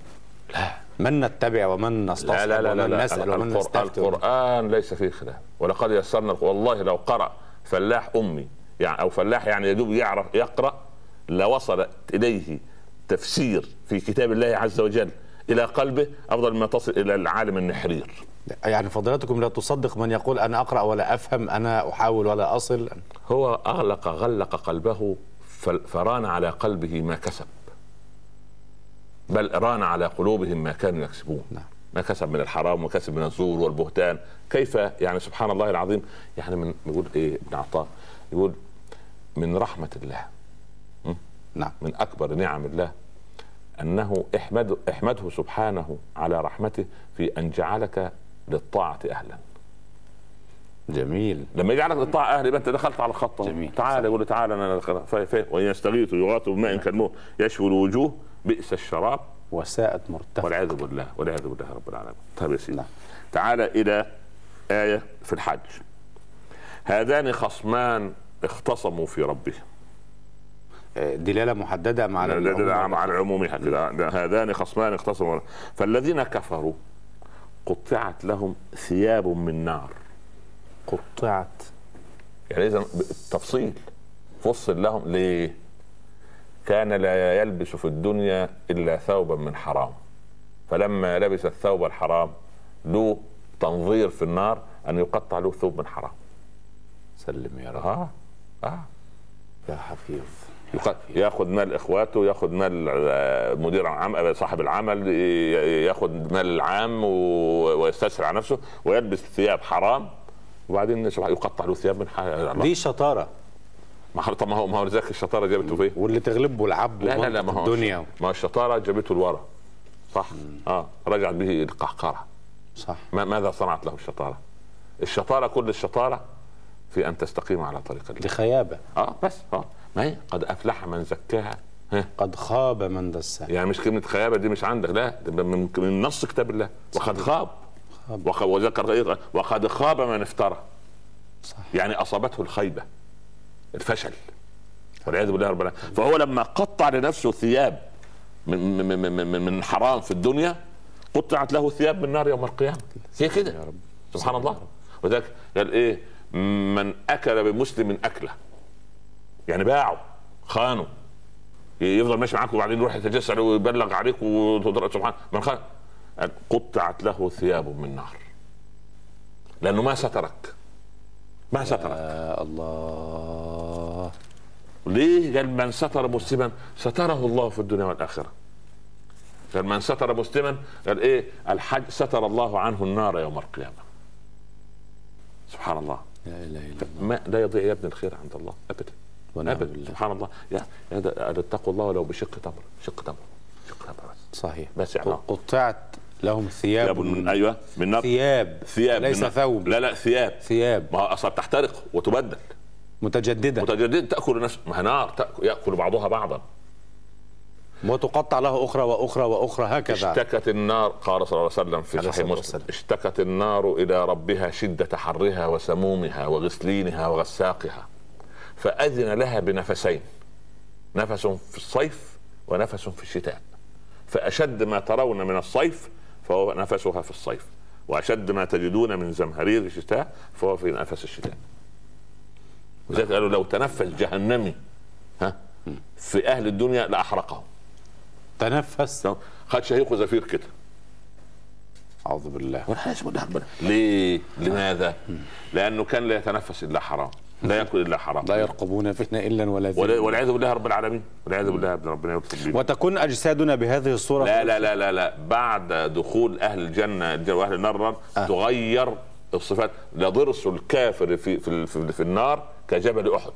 لا. من نتبع ومن نستصحب لا لا لا, ومن لا. نسال ومن نستفتي القرآن ليس فيه خلاف. ولقد يسرنا والله لو قرأ فلاح أمي يعني أو فلاح يعني يدوب يعرف يقرأ لوصل إليه تفسير في كتاب الله عز وجل إلى قلبه أفضل ما تصل إلى العالم النحرير. يعني فضيلتكم لا تصدق من يقول أنا أقرأ ولا أفهم أنا أحاول ولا أصل. هو أغلق غلق قلبه فران على قلبه ما كسب. بل ران على قلوبهم ما كانوا يكسبون. نعم. ما كسب من الحرام وكسب من الزور والبهتان. كيف؟ يعني سبحان الله العظيم. يعني من يقول إيه؟ ابن عطاء يقول من رحمة الله. نعم. من أكبر نعم الله. أنه احمد إحمده سبحانه على رحمته في أن جعلك للطاعة أهلا. جميل. لما يجعلك للطاعة أهل يبقى أنت دخلت على الخط. جميل. تعال يقول تعال أنا وإن يستغيثوا يغاثوا بماء كالموت. يشوي الوجوه بئس الشراب. وساءت مرتفع. والعياذ بالله والعياذ بالله رب العالمين. طيب يا سيدي. نعم. تعال إلى آية في الحج هذان خصمان اختصموا في ربهم. دلالة محددة مع لا- لا- لا- العموم. كده هذان خصمان اختصموا. فالذين كفروا قطعت لهم ثياب من نار. قطعت. يعني اذا التفصيل فصل لهم ليه؟ كان لا يلبس في الدنيا إلا ثوبا من حرام. فلما لبس الثوب الحرام له تنظير في النار أن يقطع له ثوب من حرام. سلم يا رب. آه آه. يا حفيظ. ياخذ مال إخواته ياخذ مال آه، مدير عام صاحب العمل ياخذ مال العام ويستسهل على نفسه ويلبس ثياب حرام. وبعدين يقطع له ثياب من حرام دي شطارة. ما طب ما هو ما هو لذلك الشطارة جابته فين؟ واللي تغلبه العبد لا لا لا ما هو الدنيا. ما هو الشطارة جابته لورا. صح؟ آه رجعت به القهقره صح. ما ماذا صنعت له الشطارة؟ الشطارة كل الشطارة في أن تستقيم على طريق دي الله خيابة. آه بس آه. ما هي؟ قد أفلح من زكاها. ها؟ قد خاب من دساها. يعني مش كلمه خيابة دي مش عندك لا ده من, من نص كتاب الله. وقد خاب. وخ- وذكر إيه؟ وقد خاب من افترى. صح يعني أصابته الخيبة الفشل. والعياذ بالله رب العالمين فهو لما قطع لنفسه ثياب من من من, من, حرام في الدنيا قطعت له ثياب من نار يوم القيامة. هي كده. يا رب. سبحان الله. وذلك قال إيه؟ من أكل بمسلم أكله. يعني باعه خانه يفضل ماشي معاك وبعدين يروح يتجسر ويبلغ عليك سبحان من خان قطعت له ثياب من نار. لأنه ما سترك. ما سترك. يا الله. ليه؟ قال من ستر مسلما ستره الله في الدنيا والآخرة. قال من ستر مسلما قال إيه؟ الحج ستر الله عنه النار يوم القيامة. سبحان الله. لا إله إلا الله. ما لا يضيع يا ابن الخير عند الله ابدا. ونعم بالله. سبحان الله. ده- اتقوا الله ولو بشق تمر. شق تمر. صحيح. بس يعني قطعت لهم ثياب. من أيوه. من نار ثياب. ثياب. ليس. ثوب. لا لا ثياب. ثياب. ما هو أصلا تحترق وتبدل. متجددة. متجدد تأكل نفس ما نار. تأكل يأكل بعضها بعضا. وتقطع له أخرى وأخرى وأخرى هكذا. اشتكت النار قال صلى الله عليه وسلم في صحيح مسلم. اشتكت النار إلى ربها شدة حرها وسمومها وغسلينها وغساقها. فأذن لها بنفسين نفس في الصيف ونفس في الشتاء. فأشد ما ترون من الصيف فهو نفسها في الصيف وأشد ما تجدون من زمهرير الشتاء فهو في نفس الشتاء. لذلك قالوا لو تنفس جهنمي ها في أهل الدنيا لأحرقهم. تنفس؟ خد شهيق وزفير كده. أعوذ بالله. ربنا ليه؟ لماذا؟ لأنه كان لا يتنفس إلا حرام. لا يأكل إلا حرام. لا يرقبون فينا إلا ولا ذمة والعياذ بالله رب العالمين. والعياذ بالله ربنا يطلب بيه وتكون أجسادنا بهذه الصورة لا لا لا لا لا. بعد دخول أهل الجنه وأهل النار النار آه. تغير الصفات. لضرس الكافر في في في, في النار كجبل أحد.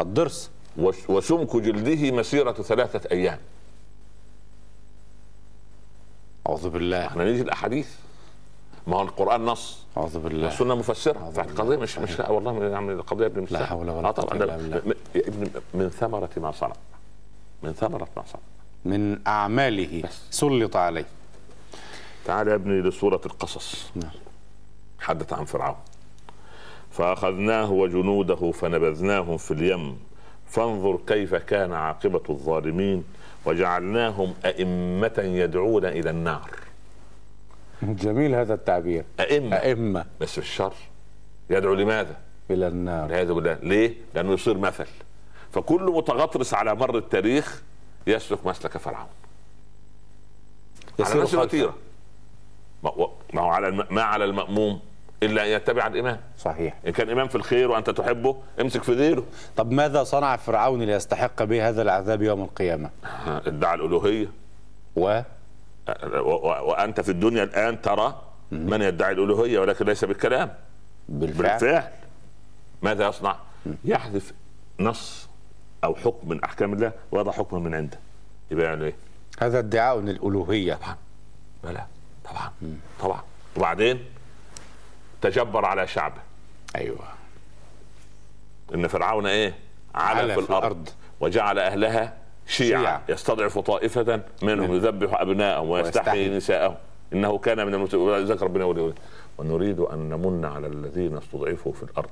الضرس. وس- وسمك جلده مسيرة ثلاثة أيام. أعوذ بالله. إحنا نيجي الأحاديث. ما هو القرآن نص. أعوذ بالله. السنة مفسرة. فالقضيه مش مش والله يعني القضية ابن لا حول ولا آه إلا ده- بالله. من ثمرة ما صنع. من ثمرة ما صنع. من أعماله بس. سلط عليه. تعال يا ابني لسورة القصص. نعم. حدث عن فرعون. فأخذناه وجنوده فنبذناهم في اليم. فانظر كيف كان عاقبة الظالمين. وجعلناهم أئمة يدعون إلى النار. جميل هذا التعبير. أئمة. أئمة. بس في الشر. يدعو لماذا؟ إلى النار. والعياذ بالله. ليه؟ لأنه يصير مثل. فكل متغطرس على مر التاريخ يسلك مسلك فرعون. على نفس خلفه. الوتيره ما هو- على. ما على المأموم إلا أن يتبع الإمام. صحيح. إن كان إمام في الخير وأنت تحبه امسك في ذيله طب ماذا صنع فرعون ليستحق به هذا العذاب يوم القيامة؟ ادعى الألوهية. و و... و... وأنت في الدنيا الآن ترى من يدعي الألوهية ولكن ليس بالكلام. بالفعل. بالفعل. ماذا يصنع؟ يحذف نص أو حكم من أحكام الله. ويضع حكما من عنده يبقى يعني إيه؟ هذا ادعاء للألوهية. طبعا. بلى. طبعا. طبعا. وبعدين تجبر على شعبه أيوة. إن فرعون إيه؟ على, على في, في الأرض, الأرض. وجعل أهلها شيعا. يستضعف طائفة منهم يذبح أبناءهم ويستحيي. نساءهم إنه كان من المسلمين ذكر ربنا ونريد أن نمن على الذين استضعفوا في الأرض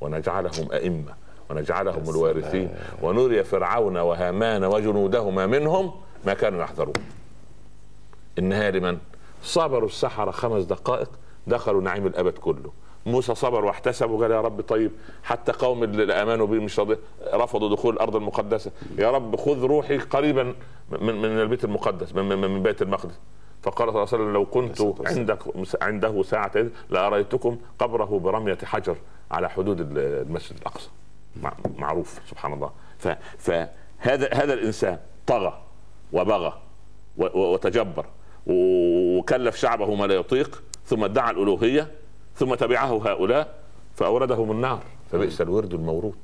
ونجعلهم أئمة ونجعلهم الوارثين ونري فرعون وهامان وجنودهما منهم ما كانوا يحذرون النهايه لمن؟ صبروا السحرة خمس دقائق دخلوا نعيم الأبد كله موسى صبر واحتسب وقال يا رب طيب حتى قوم اللي آمنوا به مش راضي رفضوا دخول الأرض المقدسة. يا رب خذ روحي قريبا من من البيت المقدس من, من, من بيت المقدس. فقال صلى الله عليه وسلم لو كنت عندك عنده ساعة إذ لأريتكم قبره برمية حجر على حدود المسجد الأقصى. مع- معروف سبحان الله. فهذا هذا الإنسان طغى وبغى وتجبر وكلف شعبه ما لا يطيق ثم ادعى الألوهية ثم تبعه هؤلاء فأوردهم النار. فبئس الورد المورود.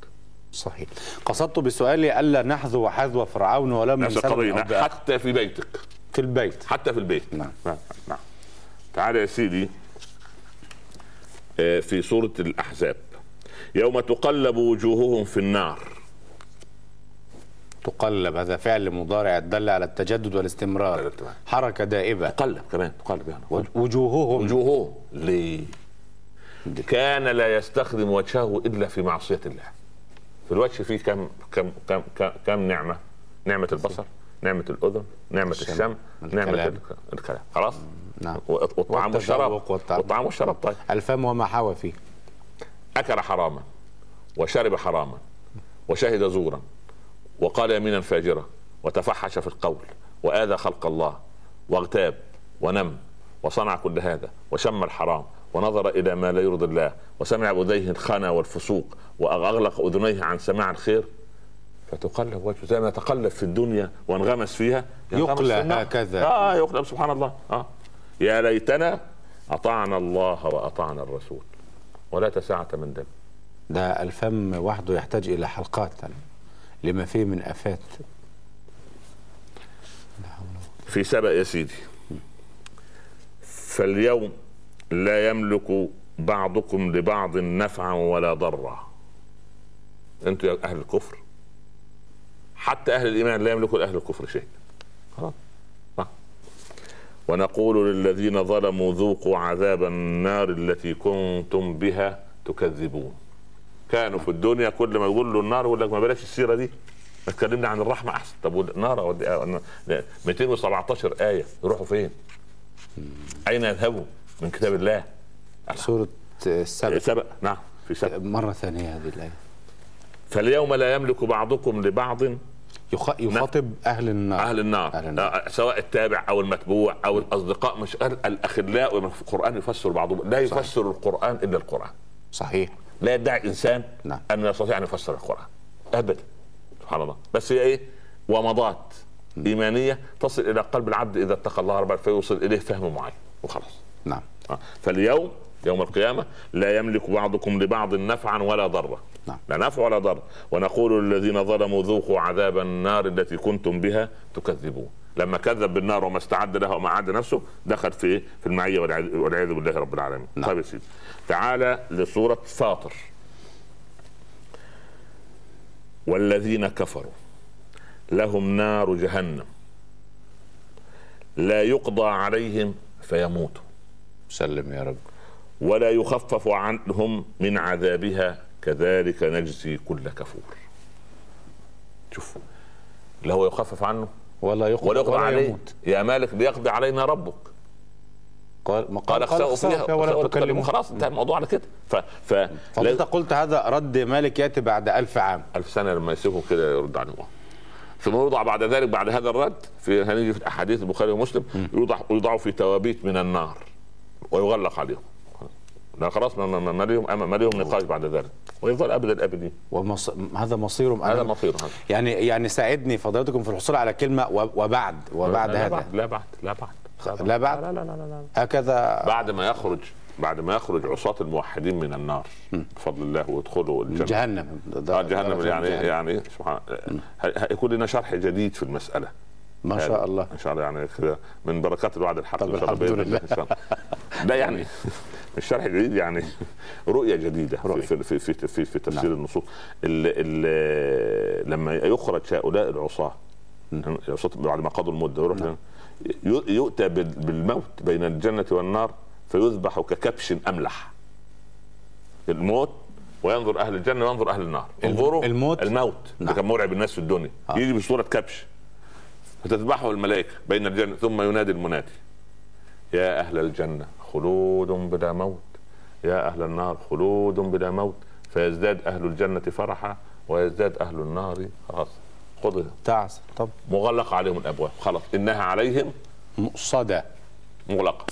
صحيح. قصدت بسؤالي ألا نحذو حذو فرعون ولم نسلم. حتى في بيتك. في البيت. حتى في البيت. نعم. نعم نعم. تعال يا سيدي آه، في سورة الأحزاب. يوم تقلب وجوههم في النار. تقلب هذا فعل مضارع دل على التجدد والاستمرار. حركة دائبة. تقلب كمان تقلب يعني. وجوههم. وجوههم. ليه؟ كان لا يستخدم وجهه إلا في معصية الله. في الوجه فيه كم كم كم كم, كم نعمة؟ نعمة البصر نعمة الأذن نعمة الشم، نعمة الكلام. الك- الكلام. خلاص؟ نعم. والطعام والشراب. والطعام والشراب طيب. الفم وما حوى فيه. أكل حراما وشرب حراما وشهد زورا وقال يمينا فاجره وتفحش في القول وآذى خلق الله واغتاب ونم وصنع كل هذا وشم الحرام ونظر إلى ما لا يرضي الله وسمع باذنيه الخنا والفسوق وأغلق أذنيه عن سماع الخير. فتقلب وجهه زي ما يتقلب في الدنيا وانغمس فيها يقلى. هكذا. آه يقلب سبحان الله. آه. يا ليتنا أطعنا الله وأطعنا الرسول. ولا تسعة من دم. ده الفم وحده يحتاج إلى حلقات لما فيه من آفات. في سبأ يا سيدي. فاليوم لا يملك بعضكم لبعض نفعا ولا ضرا. أنتم يا أهل الكفر. حتى أهل الإيمان لا يملكوا لأهل الكفر شيء خلاص. ونقول للذين ظلموا ذوقوا عذاب النار التي كنتم بها تكذبون. كانوا في الدنيا كل ما يقول له النار يقول لك ما بلاش السيرة دي. ما عن الرحمة أحسن. طب النار 217 آية. يروحوا فين؟ أين يذهبوا؟ من كتاب الله؟ سورة السبع سبق نعم في سبق مرة ثانية هذه الآية. فاليوم لا يملك بعضكم لبعض. يخ... يخاطب أهل النار. أهل النار, أهل النار. آه، سواء التابع أو المتبوع أو الأصدقاء مش أهل الأخلاء القرآن يفسر بعضهم لا يفسر صحيح. القرآن إلا القرآن. صحيح. لا يدعي إنسان نعم. أن يستطيع أن يفسر القرآن. ابدا. سبحان الله. بس هي إيه؟ ومضات إيمانية تصل إلى قلب العبد إذا اتقى الله رب فيوصل إليه فهم معين. وخلاص. نعم. آه. فاليوم يوم القيامة لا يملك بعضكم لبعض نفعا ولا ضرا. نعم. لا نفع ولا ضر. ونقول للذين ظلموا ذوقوا عذاب النار التي كنتم بها تكذبون. لما كذب بالنار وما استعد لها وما أعد نفسه دخل في في المعية والعياذ بالله رب العالمين. نعم. طيب يا سيدي. تعالى لسورة فاطر. والذين كفروا لهم نار جهنم. لا يقضى عليهم فيموتوا. سلم يا رب. ولا يخفف عنهم من عذابها كذلك نجزي كل كفور. شوف لا هو يخفف عنه؟ ولا يقضى ولا يقضى عليه. يموت. يا مالك ليقضي علينا ربك. قال ما قال اخسأوا فيها. ولا تكلموا خلاص انتهى الموضوع على كده. ف ف فانت قلت هذا رد مالك يأتي بعد ألف عام. ألف سنة لما يسيبهم كده يرد عنهم ثم يوضع بعد ذلك بعد هذا الرد في هنيجي في أحاديث البخاري ومسلم يوضع يوضعوا في توابيت من النار. ويغلق عليهم. لا خلاص ما, ما, ما لهم ما لهم نقاش بعد ذلك. ويظل أبد الابدين ومص... هذا مصيرهم هذا مصير هذا. يعني يعني ساعدني فضيلتكم في الحصول على كلمة. وبعد وبعد لا هذا. بعد لا بعد لا بعد. لا بعد؟ لا لا لا, لا, لا. هكذا. بعد ما يخرج بعد ما يخرج عصاة الموحدين من النار بفضل الله ويدخلوا الجنة. جهنم. آه جهنم يعني يعني سبحان هيكون لنا شرح جديد في المسألة. ما شاء الله إن شاء الله يعني كده من بركات الوعد الحق طب الحمد لله ده يعني الشرح الجديد يعني رؤية جديدة رؤية. في في في في, في تفسير نعم. النصوص ال ال لما يخرج هؤلاء العصاة العصاة بعد ما قضوا المدة يروح نعم. يؤتى بال- بالموت بين الجنة والنار فيذبح ككبش أملح الموت وينظر أهل الجنة وينظر أهل النار انظروا الموت؟ الموت نعم. ده كان مرعب الناس في الدنيا آه. يجي بصورة كبش فتذبحه الملائكة بين الجنة ثم ينادي المنادي. يا أهل الجنة خلود بلا موت. يا أهل النار خلود بلا موت. فيزداد أهل الجنة فرحا ويزداد أهل النار خلاص خذ تعس طب. مغلق عليهم الأبواب. خلاص إنها عليهم مؤصدة. مغلقة.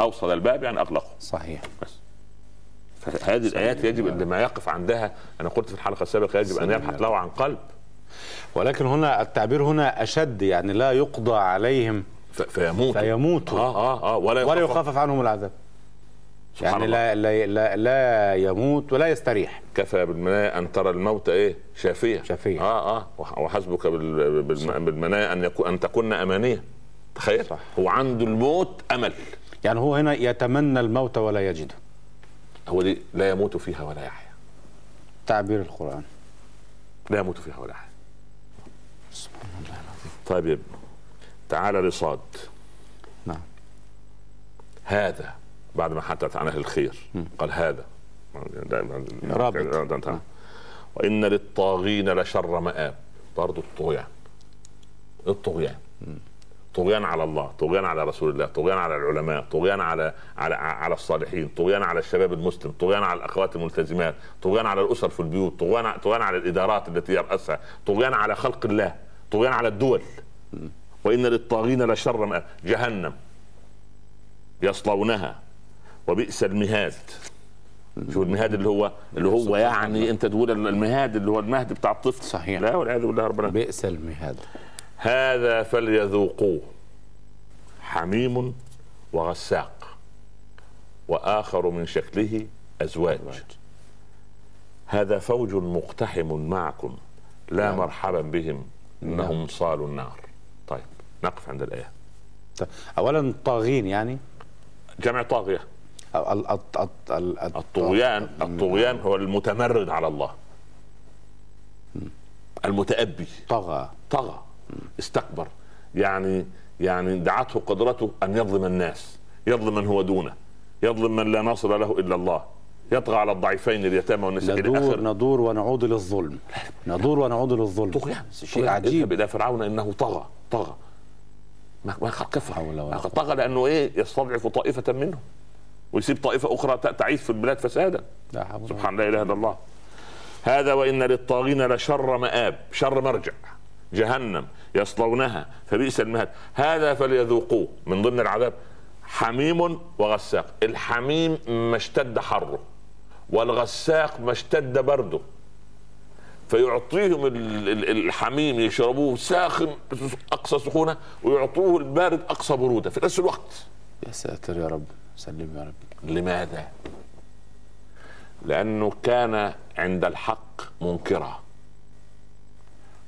أوصل الباب يعني أغلقه. صحيح. بس. فهذه الآيات يجب إن لما يقف عندها أنا قلت في الحلقة السابقة يجب أن يبحث له عن قلب. ولكن هنا التعبير هنا أشد يعني لا يقضى عليهم. ف- فيموت فيموتوا. آه آه آه ولا ولا يخفف. يخفف عنهم العذاب. يعني. لا, لا لا لا يموت ولا يستريح. كفى بالمنايا أن ترى الموت إيه؟ شافية. شافية. آه آه. وح- وحسبك بال- بالم- بالمنايا أن يكون أن تكون أمانية. تخيل. صح. هو عنده الموت أمل. يعني هو هنا يتمنى الموت ولا يجده هو دي لا يموت فيها ولا يحيا. تعبير القرآن. لا يموت فيها ولا يحيا. سبحان الله. العظيم طيب يا ابني تعال لصاد. نعم. هذا بعد ما حدث عن أهل الخير قال هذا. دائما. رابط. وإن للطاغين لشر مآب. برضه الطغيان. الطغيان. طغيان على الله طغيان على رسول الله طغيان على العلماء طغيان على على على الصالحين طغيان على الشباب المسلم طغيان على الأخوات الملتزمات طغيان على الأسر في البيوت طغيان طغيان على الإدارات التي يرأسها طغيان على خلق الله. طغيان على الدول. وإن للطاغين لشر مآب جهنم. يصلونها. وبئس المهاد. شوف المهاد اللي هو اللي هو يعني أنت تقول المهاد اللي هو المهد بتاع الطفل. صحيح. لا والعياذ بالله ربنا. بئس المهاد. هذا فليذوقوه. حميم وغساق. وآخر من شكله أزواج. هذا فوج مقتحم معكم. لا مرحبا بهم. إنهم صالوا النار. طيب نقف عند الآية. طيب، اولا طاغين يعني؟ جمع طاغية. ال- ال- ال- ال- ال- الطغيان الطغيان هو المتمرد على الله. المتأبي. طغى. طغى. استكبر. يعني يعني دعته قدرته أن يظلم الناس. يظلم من هو دونه. يظلم من لا ناصر له إلا الله. يطغى على الضعيفين اليتامى والنساء إلى ندور اخره ندور ونعود للظلم. ندور ونعود للظلم. طغيان. شيء. عجيب. إلى فرعون إنه طغى. طغى. ما ما كفر. طغى لأنه إيه؟ يستضعف طائفة منهم. ويسيب طائفة أخرى تعيش في البلاد فسادا. لا سبحان لا إله إلا الله. هذا وإن للطاغين لشر مآب. شر مرجع. جهنم. يصلونها. فبئس المهد هذا فليذوقوه. من ضمن العذاب حميم وغساق. الحميم ما اشتد حره. والغساق ما اشتد برده فيعطيهم ال- ال- الحميم يشربوه ساخن أقصى سخونة ويعطوه البارد أقصى برودة في نفس الوقت. يا ساتر يا رب سلم يا رب. لماذا؟ لأنه كان عند الحق منكرا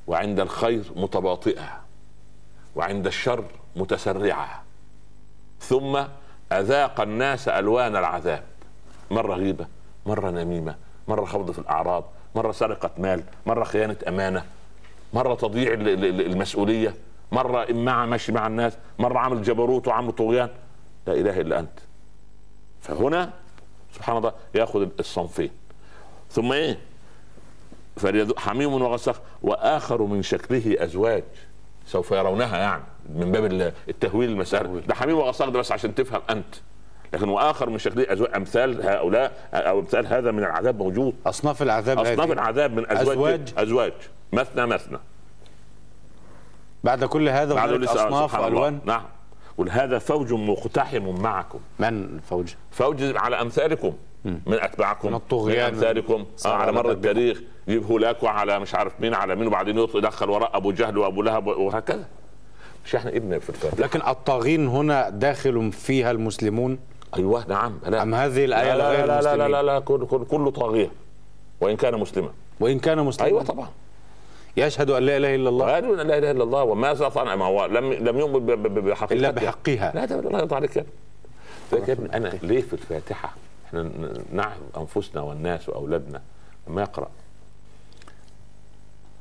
وعند الخير متباطئا وعند الشر متسرعا. ثم أذاق الناس ألوان العذاب. مرة غيبة. مرة نميمة مرة خفض في الأعراض مرة سرقة مال مرة خيانة أمانة مرة تضييع ال- ال- المسؤولية مرة إماعة ماشي مع الناس مرة عامل جبروت وعامل طغيان. لا إله إلا أنت. فهنا سبحان الله يأخذ الصنفين. ثم إيه؟ حميم وغساق. وآخر من شكله أزواج سوف يرونها يعني من باب ال- التهويل المسألة. ده حميم وغساق ده بس عشان تفهم أنت. لكن واخر من شكله ازواج أمثال هؤلاء أو أمثال هذا من العذاب موجود. أصناف العذاب أصناف العذاب من أزواج أزواج. أزواج. مثنى مثنى. بعد كل هذا بعد أصناف. والوان نعم. وهذا فوج مقتحم معكم. من فوج؟ فوج على أمثالكم. من أتباعكم. من الطغيان. من أمثالكم. آه على مر التاريخ. يجيب هولاك وعلى مش عارف مين على مين وبعدين يدخل وراء أبو جهل وأبو لهب وهكذا. مش إحنا ابن في الفاتحة. لكن الطاغين هنا داخل فيها المسلمون؟ أيوه نعم لا ام هذه الايه لا لغير لا لا لا المسلمين لا, لا كل كل كله طاغيه وان كان مسلما وان كان مسلما أيوه طبعا يشهد ان لا اله الا الله قالوا لا اله الا الله وما استطاع ما هو لم لم يؤمن بحقيقتها الا بحقها لا ده لا يرضى عليك يا ابني لذلك يا ابني أنا ليه في الفاتحه إحنا نعظ انفسنا والناس واولادنا لما يقرا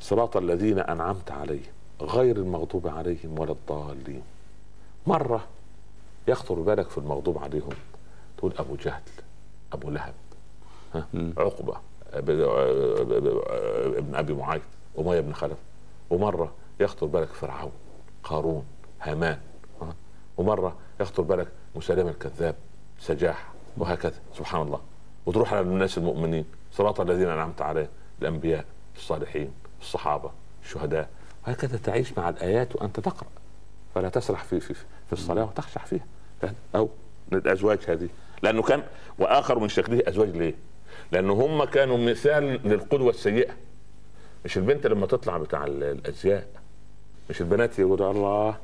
صراط الذين انعمت عليهم غير المغضوب عليهم ولا الضالين مره يخطر بالك في المغضوب عليهم. تقول أبو جهل أبو لهب ها عقبة ابن أبي معيط أمية بن خلف. ومرة يخطر بالك فرعون قارون هامان ها؟ ومرة يخطر بالك مسلمه الكذاب سجاح وهكذا سبحان الله. وتروح على الناس المؤمنين صراط الذين أنعمت عليهم الأنبياء الصالحين الصحابة الشهداء. وهكذا تعيش مع الآيات وأنت تقرأ. فلا تسرح في في في الصلاة وتخشع فيها. أو الأزواج هذه. لأنه كان وآخر من شكله أزواج ليه؟ لأنه هم كانوا مثال للقدوة السيئة. مش البنت لما تطلع بتاع ال- الأزياء. مش البنات يقولوا الله.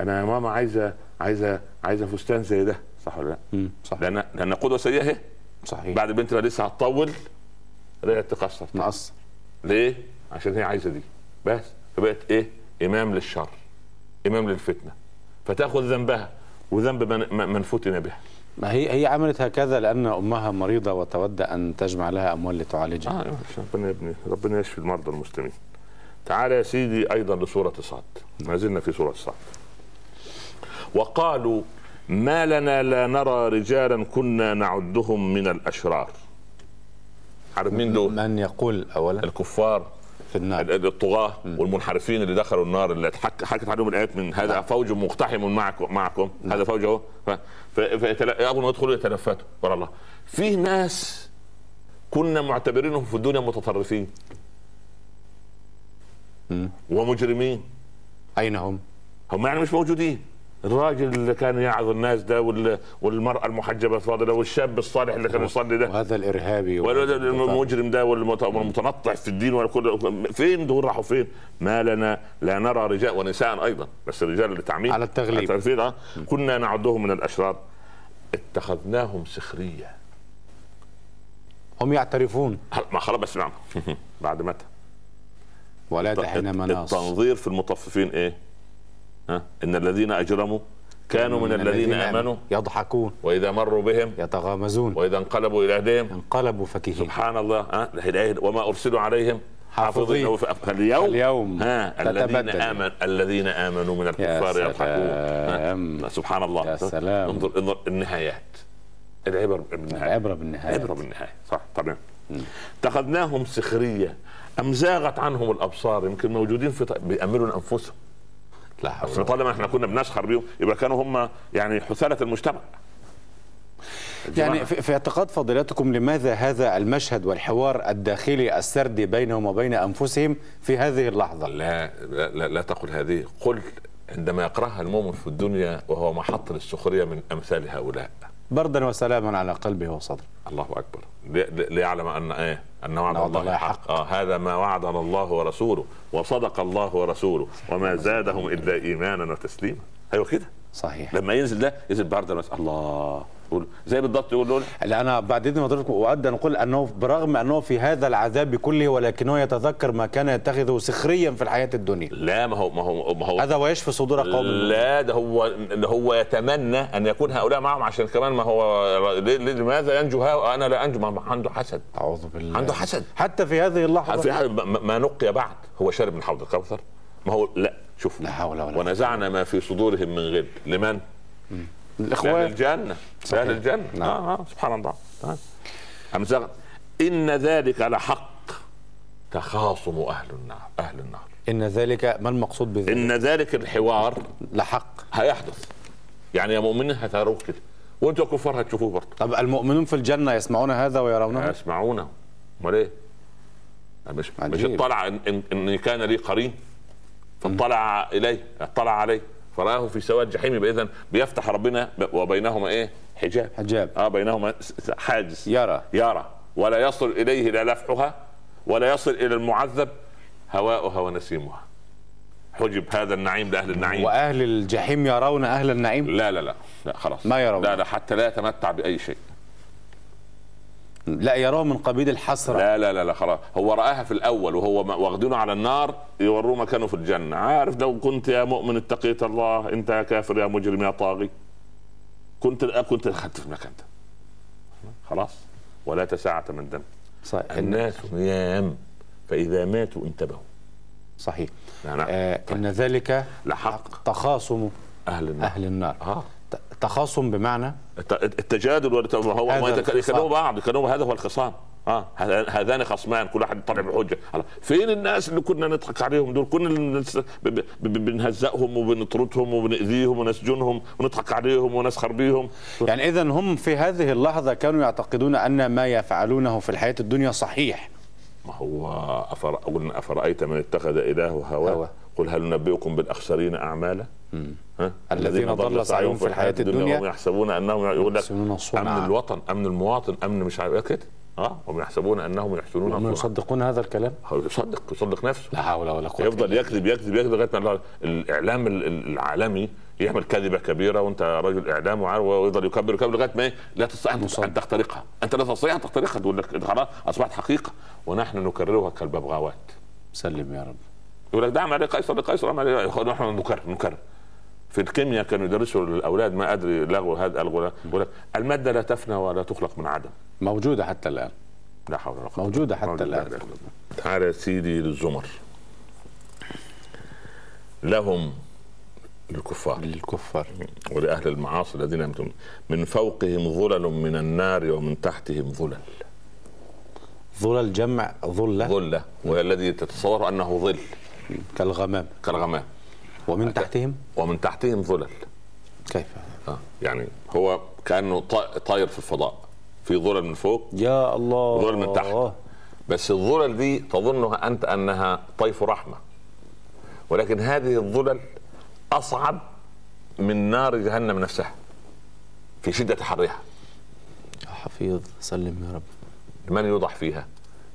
أنا يا ماما عايزه عايزه عايزة فستان زي ده. صح ولا لأ؟ صح. لأن لأن قدوة سيئة اهي صحيح. بعد البنت لسه هتطول رجعت تقصر ليه؟ عشان هي عايزة دي. بس. فبقت إيه؟ إمام للشر. إمام للفتنة. فتاخذ ذنبها. وذنب من, فتن بها ما هي هي عملت هكذا لأن أمها مريضة وتود أن تجمع لها أموال لتعالجها. آه ربنا يبني ربنا يشفي المرضى المسلمين. تعال يا سيدي أيضا لسورة صاد ما زلنا في سورة صاد وقالوا ما لنا لا نرى رجالا كنا نعدهم من الأشرار. عارف مين دول؟ من يقول اولا؟ الكفار. في النار. ال- الطغاة والمنحرفين اللي دخلوا النار اللي حكت عليهم الآيات من هذا فوج مقتحم معكم معكم. هذا فوج أهو. اول ما يدخلوا يتلفتوا ورا الله. في ناس كنا معتبرينهم في الدنيا متطرفين. ومجرمين. أين هم؟ هم يعني مش موجودين. الراجل اللي كان يعظ الناس ده وال- والمرأة المحجبة الفاضلة والشاب الصالح اللي كان يصلي ده وهذا الإرهابي والولد وهذا المجرم ده والمت- والمتنطع في الدين والكل فين دول راحوا فين؟ ما لنا لا نرى رجال ونساء أيضا بس الرجال للتعميم على التغليب. التغليب آه. كنا نعدهم من الأشرار اتخذناهم سخرية هم يعترفون ما خلاص بس نعم بعد متى؟ ولا حين مناص التنظير في المطففين إيه؟ إن الذين أجرموا كانوا من الذين آمنوا يضحكون. وإذا مروا بهم يتغامزون. وإذا انقلبوا إلى اهلهم انقلبوا فكهين. سبحان الله ها وما أرسلوا عليهم حافظين. فاليوم اليوم؟ ها؟ الذين تتبدل. امن الذين آمنوا من الكفار. يضحكون. سبحان الله يا سلام. انظر انظر النهايات. العبر بالنهاية. العبرة بالنهاية العبرة بالنهاية. صح تمام اتخذناهم سخرية. أم زاغت عنهم الأبصار. يمكن موجودين في بيأملوا أنفسهم. لا حول أصل طالما إحنا كنا بنسخر بيهم يبقى كانوا هم يعني حثالة المجتمع. يعني في, في اعتقاد فضيلتكم لماذا هذا المشهد والحوار الداخلي السردي بينهم وبين أنفسهم في هذه اللحظة؟ لا لا, لا, لا تقل هذه. قل عندما يقرأها المؤمن في الدنيا وهو محط للسخرية من أمثال هؤلاء. بردا وسلاما على قلبه وصدره. الله أكبر. لي- لي- ليعلم أن إيه؟ أن وعد الله الله حق. حق. آه هذا ما وعدنا الله ورسوله وصدق الله ورسوله. وما زادهم إلا إيمانا وتسليما. أيوه كده؟ صحيح. لما ينزل ده ينزل بردا الله. يقول زي بالضبط يقول لا أنا بعد إذن حضرتك اود ان أقول أنه برغم أنه في هذا العذاب كله ولكنه يتذكر ما كان يتخذه سخريا في الحياة الدنيا. لا ما هو ما هو ما هو هذا ويشفي صدور قوم لا ده هو ده هو يتمنى أن يكون هؤلاء معهم عشان كمان ما هو لماذا ينجو أنا لا أنجو ما عنده حسد. أعوذ بالله. عنده حسد. حتى في هذه اللحظة. في حال ما- نقي بعد. هو شارب من حوض الكوثر. ما هو لا شوف لا حول ولا. ونزعنا ما في صدورهم من غل. لمن؟ لأهل الاخوان الجنة صحيح. لأهل الجنة نعم. آه آه سبحان الله آه. إن ذلك لحق تخاصم أهل النار أهل النار إن ذلك ما المقصود بذلك؟ إن ذلك الحوار لحق هيحدث يعني يا مؤمنين هتروه كده وأنتوا كفار هتشوفوه برضه طب المؤمنون في الجنة يسمعون هذا ويرونه؟ يسمعونه أمال إيه؟ مش مش عجيب. اطلع ان, إن, إن كان لي قرين فاطلع إليه اطلع عليه فرآه في سواء الجحيم يبقى اذا بيفتح ربنا وبينهما إيه؟ حجاب حجاب. آه بينهما حاجز يرى. يرى ولا يصل إليه لا لفحها ولا يصل إلى المعذب هواؤها ونسيمها حجب هذا النعيم لأهل النعيم وأهل الجحيم يرون أهل النعيم؟ لا لا لا لا خلاص ما يرون. لا لا حتى لا يتمتع بأي شيء لا يرون من قبيل الحسرة. لا لا لا لا خلاص. هو رآها في الأول وهو واخدينه على النار يوروه مكانه في الجنة. عارف لو كنت يا مؤمن اتقيت الله أنت يا كافر يا مجرم يا طاغي. كنت كنت دخلت في المكان ده خلاص. ولا تساعة من دم. صحيح. الناس نيام فإذا ماتوا انتبهوا. صحيح. نعم. آه إن ذلك لحق. تخاصم أهل النار. أهل النار. آه. تخاصم بمعنى الت- التجادل والت- هو ما. يكلموا بعض يكلموا هذا هو الخصام آه هذا- هذان خصمان كل واحد طلع بحجة. فين الناس اللي كنا نضحك عليهم دول كنا الناس ب- ب- ب- بنهزئهم وبنطردهم وبنأذيهم ونسجنهم ونضحك عليهم ونسخر بيهم يعني اذا هم في هذه اللحظة كانوا يعتقدون أن ما يفعلونه في الحياة الدنيا صحيح ما هو أفر... أفرأيت من اتخذ إلهه هواه هواه. قل هل ننبئكم بالأخسرين أعمالا؟ ها؟ الذين ضل سعيهم في الحياة الدنيا وهم يحسبون أنهم يقول لك. أمن الوطن أمن المواطن أمن مش عارف إيه كده. آه هم يحسبون أنهم يحسنون هم يصدقون هذا الكلام؟ يصدق يصدق نفسه. لا حول ولا قوة يفضل يكذب يكذب يكذب لغاية ما الإعلام ال- ال- العالمي يعمل كذبة كبيرة وأنت رجل إعلام وعارف ويفضل يكبر يكبر لغاية ما إيه؟ لا تستطيع. أن تخترقها. أنت لا تستطيع أن تخترقها تقول لك خلاص أصبحت حقيقة. ونحن نكررها كالببغاوات. سلم يا رب. يقول لك دعم عليه قيصر لقيصر أما عليه- نحن نكرر نكرر في الكيمياء كانوا يدرسوا للاولاد ما أدري لغوا هذا الغوا يقول لك المادة لا تفنى ولا تخلق من عدم. موجودة حتى الآن. لا حول ولا قوة. موجودة حتى موجودة. الآن. تعال يا سيدي للزمر لهم الكفار. للكفار. ولأهل المعاصي الذين من فوقهم ظلل من النار ومن تحتهم ظلل. ظلل جمع ظلة. ظلة. وهي الذي تتصور أنه ظل. كالغمام. كالغمام. ومن تحتهم؟ ومن تحتهم ظلل. كيف؟ آه. يعني هو كأنه طا- طاير في الفضاء. في ظلل من فوق. يا الله. ظلل من تحت. بس الظلل دي تظنها أنت أنها طيف رحمة. ولكن هذه الظلل أصعب من نار جهنم نفسها. في شدة حرها. يا حفيظ سلم يا رب. من يوضع فيها؟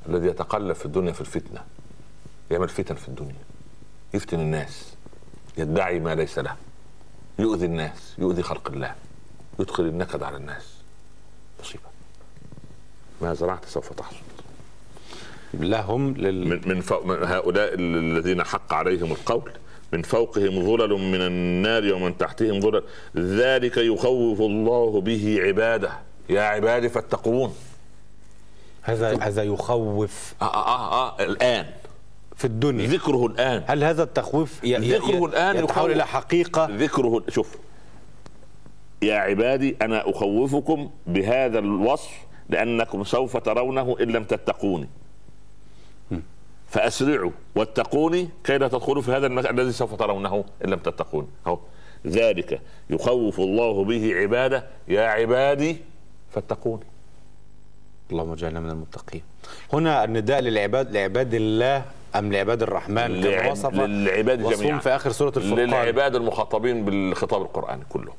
الذي يتقلب في الدنيا في الفتنة. يعمل فتن في الدنيا يفتن الناس يدعي ما ليس له يؤذي الناس يؤذي خلق الله يدخل النكد على الناس. مصيبة ما زرعت سوف تحصد لهم لل... من من, فوق من هؤلاء الذين حق عليهم القول من فوقهم ظلل من النار ومن تحتهم ظلل. ذلك يخوف الله به عباده. يا عبادي فاتقون. هذا هذا يخوف. آه آه آه, آه الآن. في الدنيا. ذكره الآن. هل هذا التخويف ذكره الآن يتحول يخوف. إلى حقيقة؟ ذكره شوف. يا عبادي أنا أخوفكم بهذا الوصف لأنكم سوف ترونه إن لم تتقوني. فأسرعوا واتقوني كي لا تدخلوا في هذا المكان الذي سوف ترونه إن لم تتقوني. اهو ذلك يخوف الله به عباده. يا عبادي فاتقوني. اللهم اجعلنا من المتقين. هنا النداء للعباد لعباد الله أم لعباد الرحمن؟ كما وصف للعباد جميعا. في آخر سورة الفرقان؟ للعباد المخاطبين بالخطاب القراني كله.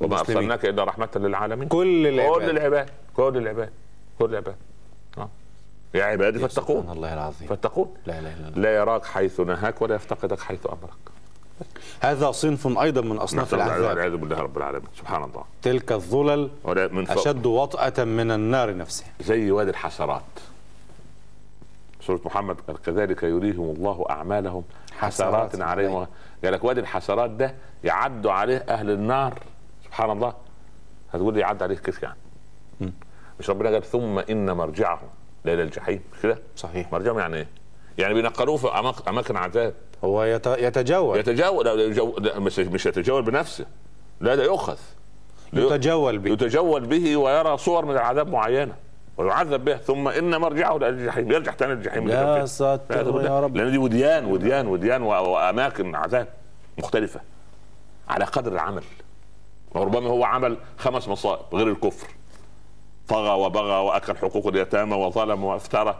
وما المسلمين. أرسلناك إلا رحمة للعالمين. كل العباد كل العباد كل العباد كل العباد آه. يا عبادي فاتقون. الله العظيم. فاتقون. لا إله إلا الله. لا يراك حيث نهاك ولا يفتقدك حيث أمرك. هذا صنف أيضا من أصناف العذاب. والعياذ بالله رب العالمين. سبحان الله. تلك الظلل من فوق. أشد وطأة من النار نفسها. زي وادي الحسرات سورة محمد قال كذلك يريهم الله أعمالهم حسرات حسرات. عليهم. قال لك وادي الحسرات ده يعد عليه أهل النار. سبحان الله. هتقول لي يعد عليه كيف يعني؟ مش ربنا قال ثم إن مرجعهم لإلى الجحيم مش كده؟ صحيح. مرجعهم يعني إيه؟ يعني بينقلوه في أماك- أماكن عذاب. هو يت- يتجول. لا، مش مش يتجاوز بنفسه. لا ده يؤخذ. يتجول به. يتجول به ويرى صور من العذاب معينة ويعذب بها ثم إن مرجعه إلى الجحيم يرجع ثاني الجحيم يا. ساتر يا رب. لأن دي وديان وديان وديان وأماكن عذاب مختلفة على قدر العمل. وربما هو عمل خمس مصائب غير الكفر. طغى وبغى وأكل حقوق اليتامى وظلم وافترى.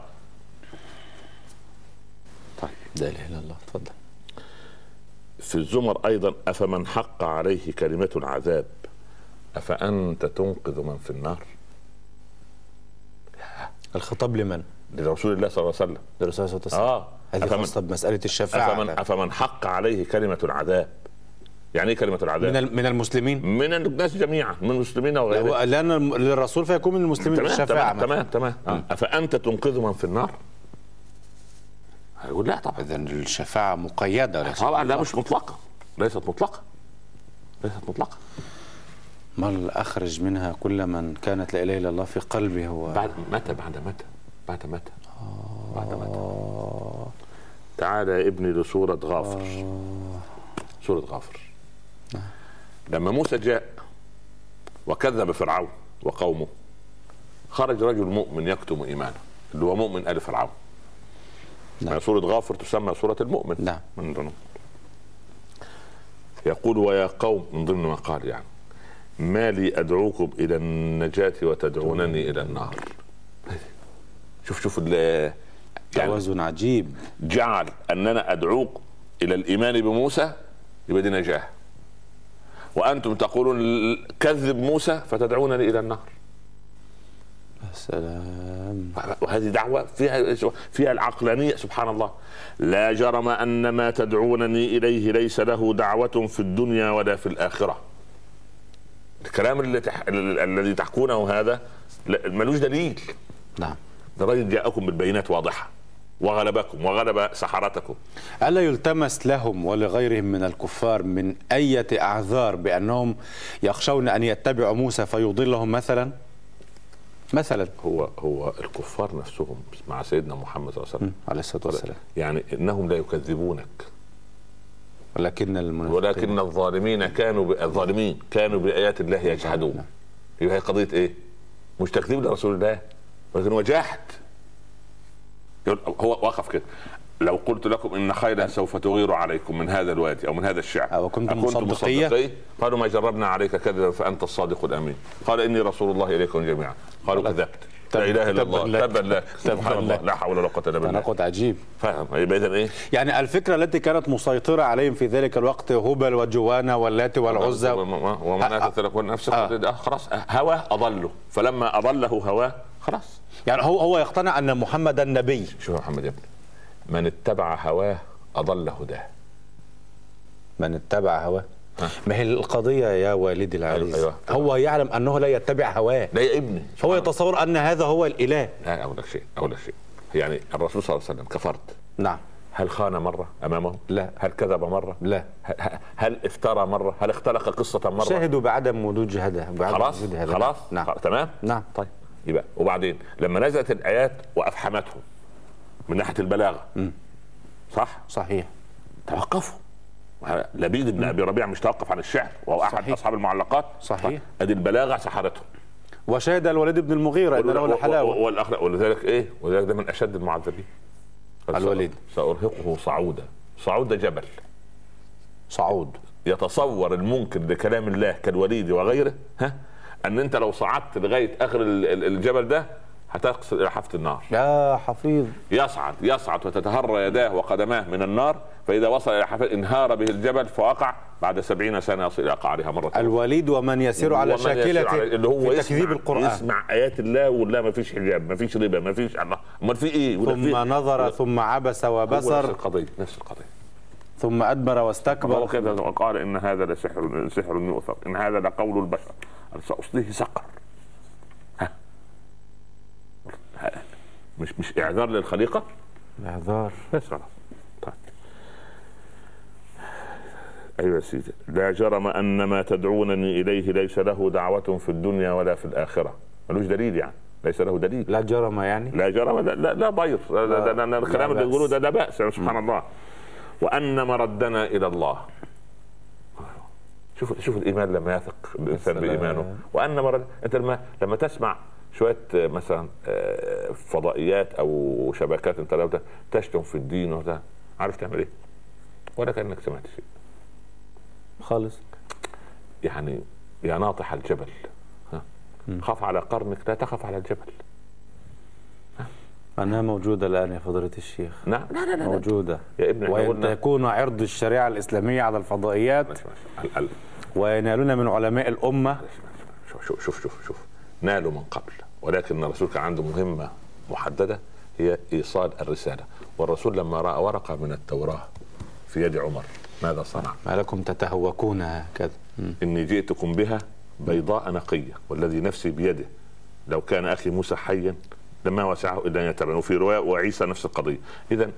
لا إله إلا الله. تفضل. في الزمر أيضا أفمن حق عليه كلمة العذاب؟ أفأنت تنقذ من في النار؟ الخطاب لمن؟ لرسول الله صلى الله عليه وسلم. للرسول صلى الله عليه وسلم. آه. هذه خاصة بمسألة الشفاعة. أفمن, أفمن حق عليه كلمة العذاب. يعني إيه كلمة العذاب؟ من من المسلمين؟ من الناس جميعا من المسلمين وغيرهم لأن للرسول فيكون من المسلمين تمام الشفاعة تمام تمام, تمام. آه. أفأنت تنقذ من في النار؟ هيقول لا طبعا. إذا الشفاعة مقيدة ليست طبعا لا. مش مطلقة. ليست مطلقة. ليست مطلقة. ما أخرج منها كل من كانت لا إله إلا الله في قلبه هو. بعد متى؟ بعد متى؟ بعد متى؟ بعد متى؟ تعال يا ابني لسورة غافر. سورة غافر. لما موسى جاء وكذب فرعون وقومه خرج رجل مؤمن يكتم إيمانه اللي هو مؤمن آل فرعون. نعم. يعني سورة غافر تسمى سورة المؤمن. نعم. من ضمن يقول ويا قوم من ضمن ما قال يعني ما لي أدعوكم إلى النجاة وتدعونني إلى النار. شوف شوف يعني توازن عجيب. جعل أننا أدعوك إلى الإيمان بموسى يبقى دي نجاة. وأنتم تقولون كذب موسى فتدعونني إلى النار. سلام. وهذه دعوة فيها فيها العقلانية سبحان الله. لا جرم أن ما تدعونني إليه ليس له دعوة في الدنيا ولا في الآخرة. الكلام اللي تح... الذي تحكونه هذا ملوش دليل. نعم. ده راجل جاءكم بالبينات واضحة. وغلبكم وغلب سحرتكم. ألا يلتمس لهم ولغيرهم من الكفار من أية أعذار بأنهم يخشون أن يتبعوا موسى فيضلهم مثلا؟ مثلا. هو هو الكفار نفسهم مع سيدنا محمد صلى الله عليه وسلم. عليه الصلاة والسلام. يعني إنهم لا يكذبونك. ولكن المنافقين. ولكن الظالمين كانوا ب... الظالمين كانوا بآيات الله يجحدون. يبقى هي قضية إيه؟ مش تكذيب لرسول الله ولكن هو جاحد هو وقف كده. لو قلت لكم إن خيلا سوف تغير عليكم من هذا الوادي أو من هذا الشعب. أكنتم مصدقية؟ مصدقين؟ قالوا ما جربنا عليك كذبا فأنت الصادق الأمين. قال إني رسول الله إليكم جميعا. قالوا كذبت. لا إله إلا الله. تبا لك سبحان الله. لا حول ولا قوة إلا بالله. تناقض عجيب. فاهم. يبقى اذا إيه؟ يعني الفكرة التي كانت مسيطرة عليهم في ذلك الوقت هبل وجوانا واللات والعزى. ومناة تلك نفس. خلاص. هواه اضله فلما أضله هواه خلاص. يعني هو هو يقتنع أن محمد النبي. شوف محمد يا ابني. من اتبع هواه اضل هداه من اتبع هواه. ما هي القضية يا والدي العزيز؟ أيوة. هو يعلم أنه لا يتبع هواه. لا يا ابني. هو يتصور أن هذا هو الإله. لا أقول لك شيء أقول لك شيء. يعني الرسول صلى الله عليه وسلم كفرد نعم. هل خان مرة امامهم؟ لا. هل كذب مرة؟ لا. هل افترى مرة؟ هل اختلق قصة مرة؟ شهدوا بعدم وجود هذا خلاص وجود هذا. خلاص؟ نعم. تمام؟ نعم طيب. يبقى وبعدين لما نزلت الآيات وافحمتهم من ناحية البلاغة. صح؟ صحيح. توقفوا. لبيد بن أبي ربيع مش توقف عن الشعر وهو أحد صحيح. أصحاب المعلقات. صحيح. ادي البلاغة سحرته. وشهد الوليد بن المغيرة أن له الحلاوة. والاخلاق ولذلك إيه؟ ولذلك ده من أشد المعذبين. الوليد. سأرهقه صعودا. صعود جبل. صعود. يتصور المنكر لكلام الله كالوليد وغيره ها؟ أن أنت لو صعدت لغاية آخر ال- ال- الجبل ده هتصل إلى حافة النار. يا حفيظ. يصعد يصعد وتتهرى يداه وقدماه من النار فإذا وصل إلى حافة انهار به الجبل فوقع بعد سبعين سنة يصل إلى قعرها مرة. الوليد ومن يسير على على- اللي هو تكذيب القرآن. يسمع آيات الله ولا ما فيش حجاب ما فيش ربا ما فيش الله. أمال في إيه؟ ولا ثم في نظر ثم عبس هو نفس وبصر. القضية نفس القضية. ثم أدبر هو واستكبر وقال إن هذا لسحر سحر يؤثر إن هذا لقول البشر. سأصليه سقر ها ها. مش مش إعذار للخليقة؟ إعذار. بس خلاص. طيب. أيوه يا سيدي. لا جرم أن ما تدعونني إليه ليس له دعوة في الدنيا ولا في الآخرة. ملوش دليل يعني. ليس له دليل. لا جرم يعني؟ لا جرم. لا لا, لا ضير لا, لا, لا, لا, لا الكلام اللي بأس. يقولوه ده لا بأس يعني سبحان الله. وأن مردنا إلى الله. شوف شوف الإيمان لما يثق الإنسان. بإيمانه. وأن مرد أنت لما لما تسمع شوية آه، مثلا آه، فضائيات أو شبكات أنت لو تشتم في الدين وده عارف تعمل إيه؟ ولا كأنك سمعت شيء. خالص. يعني يا ناطح الجبل. ها؟ خاف على قرنك لا تخف على الجبل. أنها موجودة الآن يا فضيلة الشيخ. نعم لا لا لا. موجودة. يا إحنا وإن يكون عرض الشريعة الإسلامية على الفضائيات وينالون من علماء الأمة. شوف شوف شوف شوف. نالوا من قبل ولكن الرسول كان عنده مهمة محددة هي إيصال الرسالة. والرسول لما رأى ورقة من التوراة في يد عمر ماذا صنع؟ ما لكم تتهوكون هكذا. إني جئتكم بها بيضاء نقية والذي نفسي بيده. لو كان أخي موسى حيا لما وسعه إلا أن يتبعن وفي رواية وعيسى نفس القضية. إذا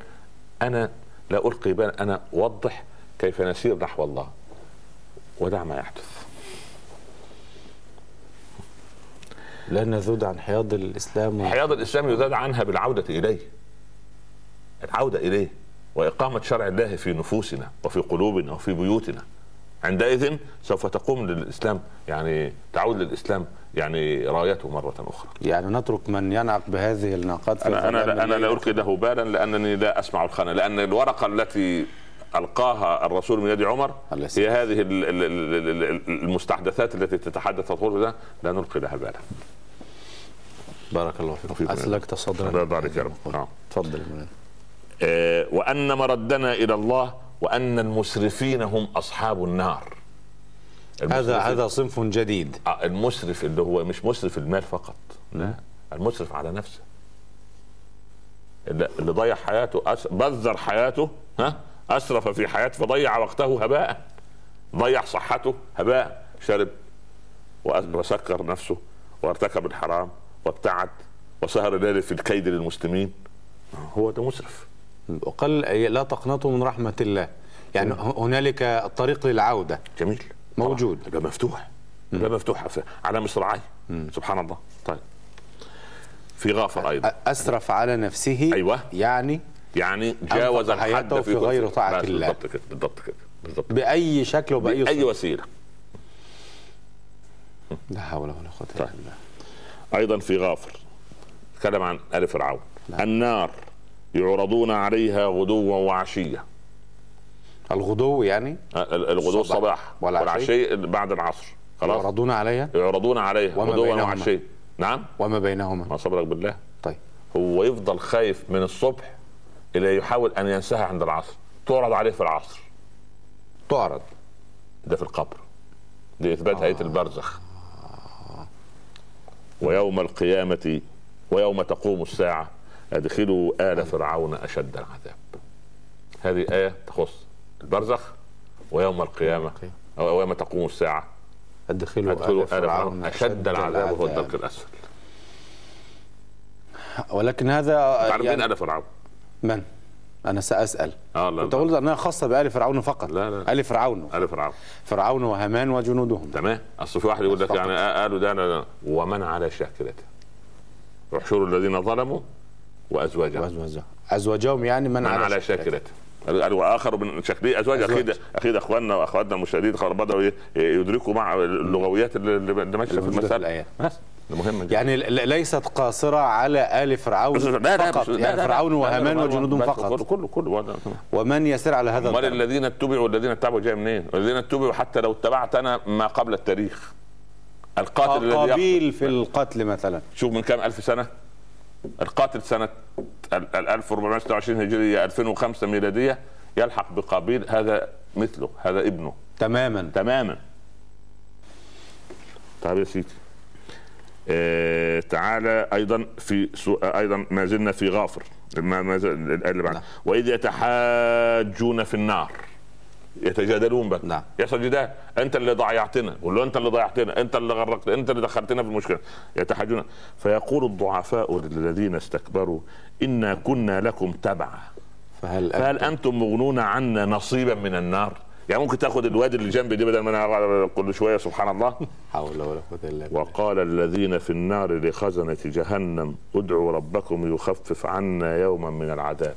أنا لا ألقي بال أنا أوضح كيف نسير نحو الله. ودع ما يحدث. لا نذود عن حياض الإسلام. و... حياض الإسلام يزاد عنها بالعودة إليه. العودة إليه وإقامة شرع الله في نفوسنا وفي قلوبنا وفي بيوتنا. عندئذ سوف تقوم للإسلام يعني تعود للإسلام يعني رايته مرة أخرى. يعني نترك من ينعق بهذه الناقات في أنا أنا الظلام لا, أنا لا. القي له بالا لأنني لا أسمع الخنا لأن الورقة التي ألقاها الرسول من يد عمر هي. هذه ال- ال- ال- ال- ال- المستحدثات التي تتحدث ده لا نلقي لها بالا. بارك الله فيكم. أسلكت صدرا الله عليك يا رب نعم. تفضل آه، وأن مردنا إلى الله وأن المسرفين هم أصحاب النار. هذا هذا صنف جديد. آه، المسرف اللي هو مش مسرف المال فقط. لا. المسرف على نفسه. اللي ضيع حياته أس... بذر حياته ها؟ أسرف في حياته فضيع وقته هباء. ضيع صحته هباء. شرب وسكر نفسه وارتكب الحرام. وابتعد وسهر الليل في الكيد للمسلمين. هو ده مسرف وقال لا تقنطوا من رحمة الله. يعني هنالك الطريق للعودة. جميل. موجود. يبقى مفتوح يبقى مفتوح في- على مصراعي. سبحان الله. طيب. في غافر أيضا. أسرف على نفسه. أيوة. يعني يعني جاوز الحد في كل غير بس الله. بالضبط كده. بالضبط كده. بالضبط. بأي شكل وبأي بأي وسيلة. لا حول ولا قوة إلا طيب. بالله. أيضا في غافر. تكلم عن آل فرعون. نعم. النار يعرضون عليها غدوا وعشية. الغدو يعني؟ ال- الغدو الصباح والعشي. بعد العصر. خلاص. يعرضون عليها؟ يعرضون عليها غدوا. وعشية. نعم. وما بينهما؟ ما صبرك بالله. طيب. هو يفضل خايف من الصبح إلى يحاول أن ينساها عند العصر. تعرض عليه في العصر. تعرض. ده في القبر. لإثبات هيئة البرزخ. ويوم القيامة ويوم تقوم الساعة أدخلوا آل فرعون أشد العذاب هذه آية تخص البرزخ ويوم القيامة أو يوم تقوم الساعة أدخلوا أدخلوا آل فرعون أشد العذاب وهو. الدرك الأسفل ولكن هذا تعرف مين يعني آل فرعون؟ من أنا سأسأل. آه لا كنت لا. أقول إنها خاصة بآل فرعون فقط. لا، لا. آل فرعون. آل فرعون. فرعون وهامان وجنودهم. تمام. أصل في واحد يقول لك. يعني آه قالوا ده أنا ومن على شاكلته؟ احشروا الذين ظلموا وأزواجهم. وأزواجهم. أزواجهم يعني من, من على شاكلته. قالوا واخر من شكله أزواج. أزواج. أكيد أكيد أخواننا وأخواتنا المشاهدين بدأوا يدركوا مع اللغويات اللي ماشية في اللي المهم جدا. يعني ليست قاصرة على آل فرعون لا لا فقط. يعني. فرعون وهامان وجنودهم فقط. كله كله ومن يسير على هذا أمال الذين اتبعوا والذين اتبعوا جاي منين؟ والذين اتبعوا حتى لو اتبعت أنا ما قبل التاريخ. القاتل الذي قابيل في القتل مثلا. شوف من كام ألف سنة؟ القاتل سنة ال- ال- 1426 هجرية 2005 ميلادية يلحق بقابيل هذا مثله هذا ابنه. تماما. تماما. طيب يا سيدي. تعالى أيضا في. آه، أيضا ما زلنا في غافر. ما ما اللي بعد. نعم. وإذ يتحاجون في النار. يتجادلون بقى. نعم. يحصل جدال أنت اللي ضيعتنا. قول له أنت اللي ضيعتنا. أنت اللي غرقتنا أنت اللي دخلتنا في المشكلة. يتحاجون. فيقول الضعفاء للذين استكبروا إنا كنا لكم تبعا. فهل فهل أنتم مغنون عنا نصيبا من النار؟ يعني ممكن تاخد الوادي اللي جنبي دي بدل ما أنا كل شوية سبحان الله. حول ولا قوة إلا بالله. وقال الذين في النار لخزنة جهنم ادعوا ربكم يخفف عنا يوما من العذاب.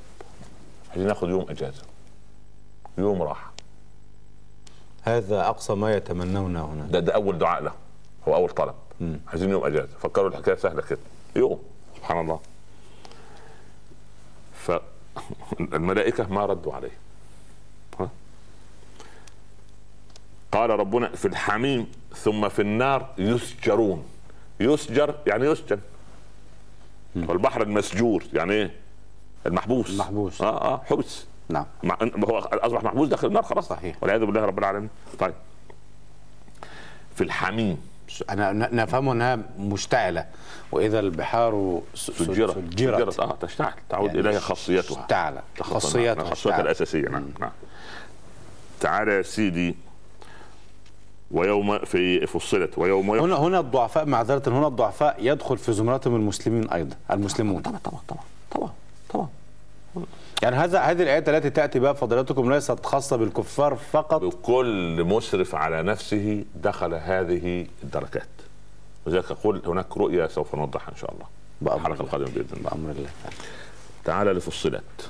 عايزين ناخد يوم إجازة. يوم راحة. هذا أقصى ما يتمنونه هنا. ده ده أول دعاء له. هو أول طلب. عايزين يوم إجازة. فكروا الحكاية سهلة كده. يوم. سبحان الله. فالملائكه ما ردوا عليه. قال ربنا في الحميم ثم في النار يسجرون. يسجر يعني يسجن. والبحر المسجور يعني إيه؟ المحبوس. المحبوس. آه آه حبس. نعم. هو أصبح محبوس داخل النار خلاص. صحيح. والعياذ بالله رب العالمين. طيب. في الحميم. أنا نفهم أنها مشتعلة. وإذا البحار سجرت. سجرت. آه تشتعل. تعود يعني إليها خاصيتها. اشتعل خاصيتها. خاصيتها. الأساسية. نعم. نعم. تعالى يا سيدي. ويوم في فصلت ويوم هنا هنا الضعفاء معذره هنا الضعفاء يدخل في زمرتهم المسلمين أيضا المسلمون. طبعا طبعا طبعا طبعا طبعا. يعني هذا هذه الآيات التي تأتي بها فضيلتكم ليست خاصة بالكفار فقط. وكل مسرف على نفسه دخل هذه الدركات. وذلك أقول هناك رؤيه سوف نوضحها إن شاء الله بأمر الحلقة. القادمة بإذن الله. بأمر الله. تعالى. تعالى لفصلت.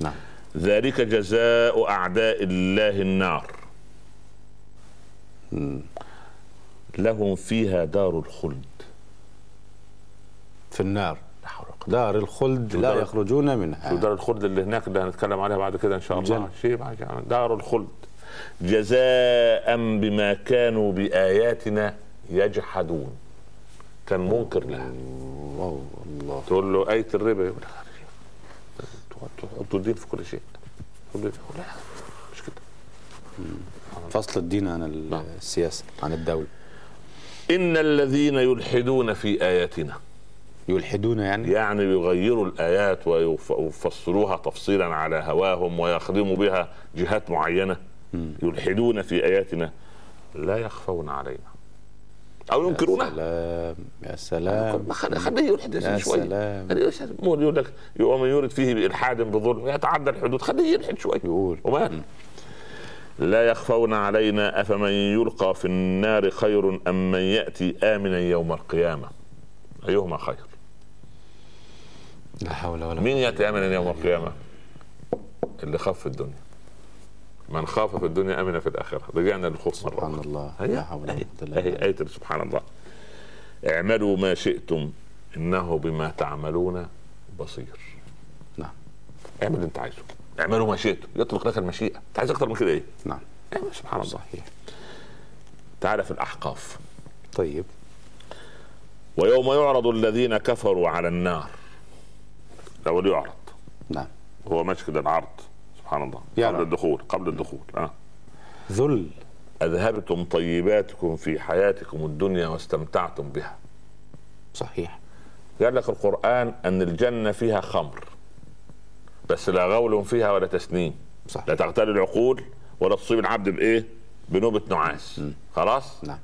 نعم. ذلك جزاء أعداء الله النار. لهم فيها دار الخلد. في النار. دار الخلد لا يخرجون منها. دار الخلد اللي هناك اللي هنتكلم عليها بعد كده إن شاء الله. شيء. دار الخلد. جزاء بما كانوا بآياتنا يجحدون. كان منكر لها. واو الله. تقول له آية الربا؟ يقول لك تحطوا الدين في كل شيء. لا مش كده. فصل الدين عن نعم. السياسة عن الدولة. إن الذين يلحدون في آياتنا يلحدون يعني؟ يعني يغيروا الآيات ويف- ويفسروها تفصيلا على هواهم ويخدموا بها جهات معينة يلحدون في آياتنا لا يخفون علينا. أو ينكرونها؟ سلام يا سلام. ما خلي- خليه يلحد يا شوية سلام. يلحد. مو يقول لك ومن يرد فيه بإلحاد بظلم يتعدى الحدود خليه يلحد شوية يقول. ومال لا يخفون علينا أفمن يلقى في النار خير أم من يأتي آمنا يوم القيامة. أيهما خير؟ لا حول ولا مين يأتي آمنا يوم القيامة؟ اللي خاف في الدنيا. من خاف في الدنيا أمن في الآخرة. رجعنا للخوف مرة سبحان. الله. هي لا حول ولا بالله. آية سبحان الله. اعملوا ما شئتم. إنه بما تعملون بصير. نعم. اعمل اللي أنت عايزه. اعملوا ما شئتم يطلق لك المشيئة. أنت عايز أكتر من كده إيه؟ نعم. اعمل سبحان الله. صحيح. تعالى في الأحقاف. طيب. ويوم يعرض الذين كفروا على النار. لو يعرض. نعم. هو ماشي كده العرض. سبحان الله. يعرض. قبل الدخول قبل الدخول. آه. ذل. أذهبتم طيباتكم في حياتكم الدنيا واستمتعتم بها. صحيح. قال لك القرآن أن الجنة فيها خمر. بس لا غول فيها ولا تسنيم صح. لا تغتال العقول ولا تصيب العبد بإيه؟ بنوبة نعاس. خلاص؟ نعم.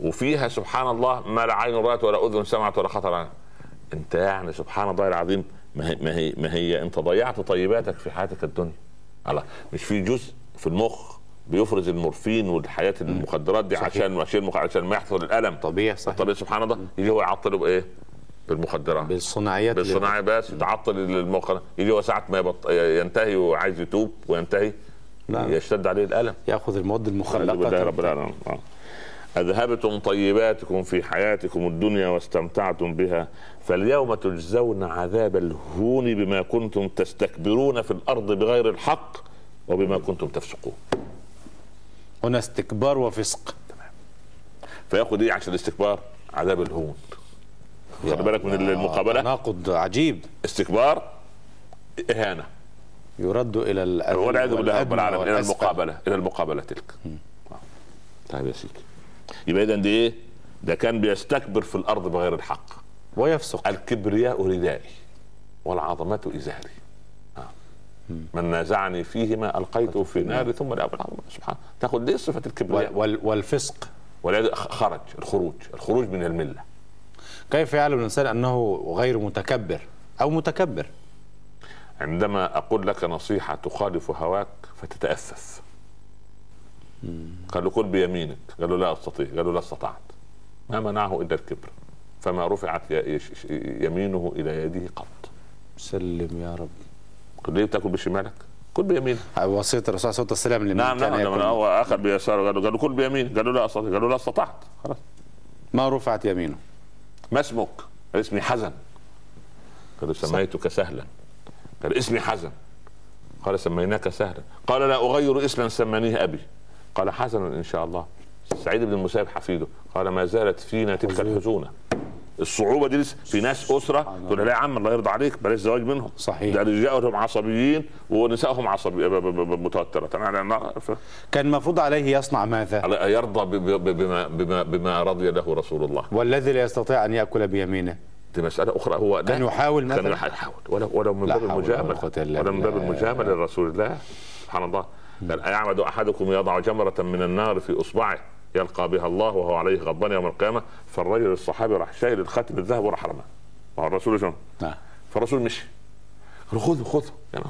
وفيها سبحان الله ما لا عين رأت ولا أذن سمعت ولا خطر أنت يعني سبحان الله العظيم ما هي ما هي ما هي أنت ضيعت طيباتك في حياتك الدنيا. الله. مش في جزء في المخ بيفرز المورفين والحياة المخدرات دي صحيح. عشان عشان عشان ما يحصل الألم. طبيعي صحيح. طبيعي سبحان الله. يجي هو يعطله بإيه؟ بالمخدرات. بالصناعيات بالصناعي بس يتعطل المخ يجي ساعة ما يبط... ينتهي وعايز يتوب وينتهي. نعم. يشتد عليه الألم. يأخذ المواد بالله المخلقة. رب العالمين. آه. أذهبتم طيباتكم في حياتكم الدنيا واستمتعتم بها فاليوم تجزون عذاب الهون بما كنتم تستكبرون في الأرض بغير الحق وبما كنتم تفسقون. هنا استكبار وفسق. فياخد إيه عشان الاستكبار؟ عذاب الهون. خلي بالك من المقابلة؟ تناقض عجيب. استكبار إهانة. يرد إلى الأذل والعياذ بالله رب العالمين. إلى. المقابلة إلى المقابلة تلك. آه. طيب يا سيدي. يبقى اذا دي إيه؟ ده كان بيستكبر في الأرض بغير الحق. ويفسق. الكبرياء ردائي والعظمة إزاري آه. من نازعني فيهما ألقيته في نار ثم لا سبحان تاخذ دي صفة الكبرياء. وال- وال- والفسق. خرج الخروج. الخروج من الملة. كيف يعلم الإنسان أنه غير متكبر أو متكبر؟ عندما أقول لك نصيحة تخالف هواك فتتأفف قال له كل بيمينك. قال له لا أستطيع. قال له لا استطعت. ما منعه إلا الكبر. فما رفعت يمينه إلى يده قط. سلم يا رب. قل ليه تأكل بشمالك؟ كل بيمينك وصية الرسول صلى الله عليه وسلم لمن نعم نعم لما هو أخذ بيساره. قال له قال له كل بيمين. قال له لا أستطيع. قال له لا استطعت. خلاص. ما رفعت يمينه. ما اسمك؟ قال اسمي حزن. قال سميتك سهلا. قال اسمي حزن. قال سميناك سهلا. قال لا أغير اسما سمانيه أبي. قال حزن إن شاء الله. سعيد بن المسيب حفيده. قال ما زالت فينا تلك الحزونة. الصعوبة دي لسه في ناس أسرة تقول لها لا يا عم الله يرضى عليك بلاش زواج منهم. صحيح. ده رجالهم عصبيين ونسائهم عصبي متوترة. أنا- ف- كان المفروض عليه يصنع ماذا؟ يرضى بما بما بما رضي له رسول الله. والذي لا يستطيع أن يأكل بيمينه. دي مسألة أخرى. هو كان. يحاول كان مثلا. يحاول. ولو ولو من باب المجاملة. ولا من باب. المجاملة لرسول الله. سبحان الله. أيعمد أحدكم يضع جمرة من النار في إصبعه. يلقى بها الله وهو عليه غضبان يوم القيامة فالرجل الصحابي راح شايل الخاتم الذهب وراح رماه مع الرسول شنو؟ نعم. فالرسول مشي. قال خذه خذه. يعني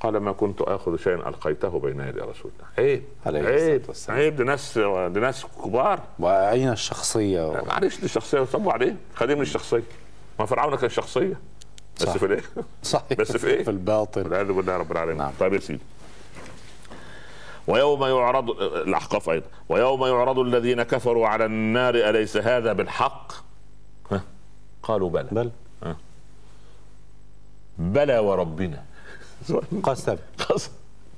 قال ما كنت آخذ شيئا ألقيته بين يدي رسول الله. عيب. عليه عيب. والسلام. عيب. دي ناس دي ناس كبار. وأين الشخصية؟ و... معلش دي شخصيه صبوا عليه. خديم الشخصية. ما فرعون كان شخصية. بس صح. في الايه؟ صحيح. بس في إيه؟ في الباطن. والعياذ بالله رب العالمين. نعم. طيب يا سيدي. ويوم يعرض الأحقاف أيضا ويوم يعرض الذين كفروا على النار أليس هذا بالحق؟ ها؟ قالوا بلى. بل بلى وربنا. قسم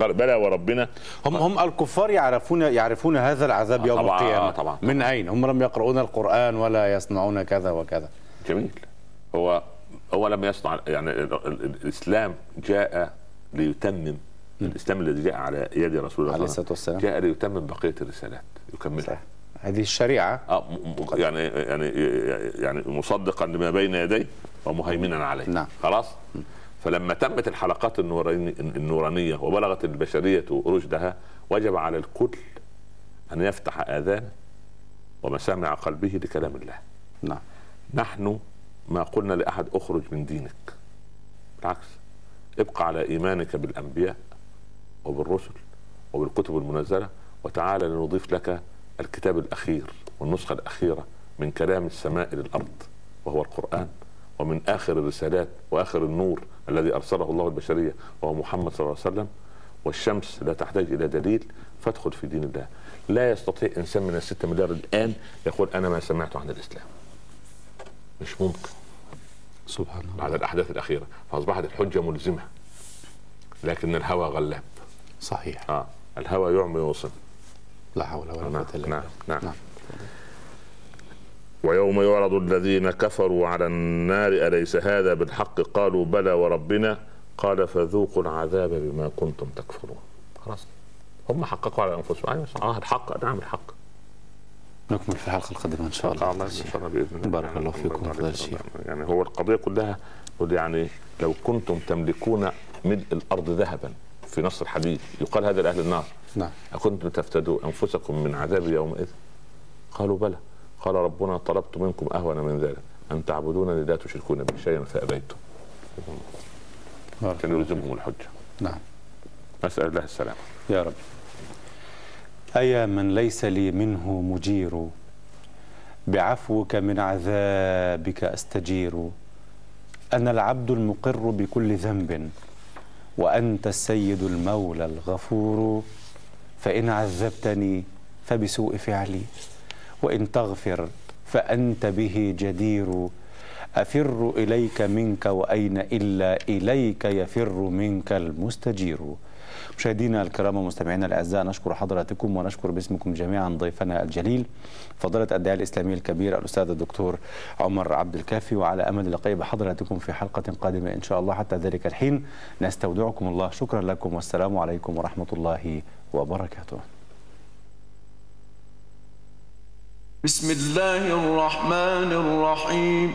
قال بلى وربنا. هم هم الكفار يعرفون يعرفون هذا العذاب يوم طبعاً، القيامة. آه، طبعاً. من أين؟ هم لم يقرؤون القرآن ولا يصنعون كذا وكذا. جميل. هو هو لم يصنع يعني ال- ال- الإسلام جاء ليتمم الاسلام الذي جاء على يد رسول الله عليه الصلاة والسلام. جاء ليتمم بقية الرسالات يكملها. هذه الشريعة. آه يعني يعني يعني مصدقا لما بين يديه ومهيمنا عليه. نعم. خلاص؟ فلما تمت الحلقات النوراني- النورانية وبلغت البشرية رشدها وجب على الكل أن يفتح اذانه ومسامع قلبه لكلام الله. نعم. نحن ما قلنا لأحد اخرج من دينك. بالعكس ابقى على إيمانك بالأنبياء. وبالرسل وبالكتب المنزلة. وتعالى لنضيف لك الكتاب الأخير والنسخة الأخيرة من كلام السماء للأرض وهو القرآن. ومن آخر الرسالات وآخر النور الذي أرسله الله البشرية وهو محمد صلى الله عليه وسلم. والشمس لا تحتاج إلى دليل فادخل في دين الله. لا يستطيع إنسان من الستة مليار الآن يقول أنا ما سمعت عن الإسلام. مش ممكن. سبحان الله. بعد الأحداث الأخيرة فأصبحت الحجة ملزمة لكن الهوى غلاب صحيح. آه. الهوى يعمي ويصم لا حول ولا نعم قوة إلا نعم بالله. نعم. نعم. ويوم يعرض الذين كفروا على النار أليس هذا بالحق؟ قالوا بلى وربنا. قال فذوقوا العذاب بما كنتم تكفرون. خلاص. هم حققوا على أنفسهم. أيوه صح. آه الحق. نعم الحق. نكمل في الحلقة القادمة إن شاء الله. الله إن شاء الله بإذن الله. بارك الله فيكم الله فضيلة عليك. الشيخ. يعني هو القضية كلها يعني لو كنتم تملكون ملء الأرض ذهبا في نص الحديث يقال هذا لأهل النار. نعم. أكنتم تفتدوا أنفسكم من عذاب يومئذ قالوا بلى. قال ربنا طلبت منكم أهون من ذلك. أن تعبدونني لا تشركون بي شيئا فأبيتم. بارك كان يلزمهم الحجة. نعم. نسال الله السلامة. يا رب. أيا من ليس لي منه مجير بعفوك من عذابك أستجير. أنا العبد المقر بكل ذنب. وأنت السيد المولى الغفور فإن عذبتني فبسوء فعلي وإن تغفر فأنت به جدير. أفر إليك منك وأين إلا إليك يفر منك المستجير. مشاهدينا الكرام ومستمعينا الأعزاء نشكر حضراتكم ونشكر باسمكم جميعا ضيفنا الجليل فضيلة الداعيه الإسلامي الكبير الأستاذ الدكتور عمر عبد الكافي وعلى أمل اللقاء بحضراتكم في حلقة قادمة إن شاء الله حتى ذلك الحين. نستودعكم الله. شكرا لكم. والسلام عليكم ورحمة الله وبركاته. بسم الله الرحمن الرحيم.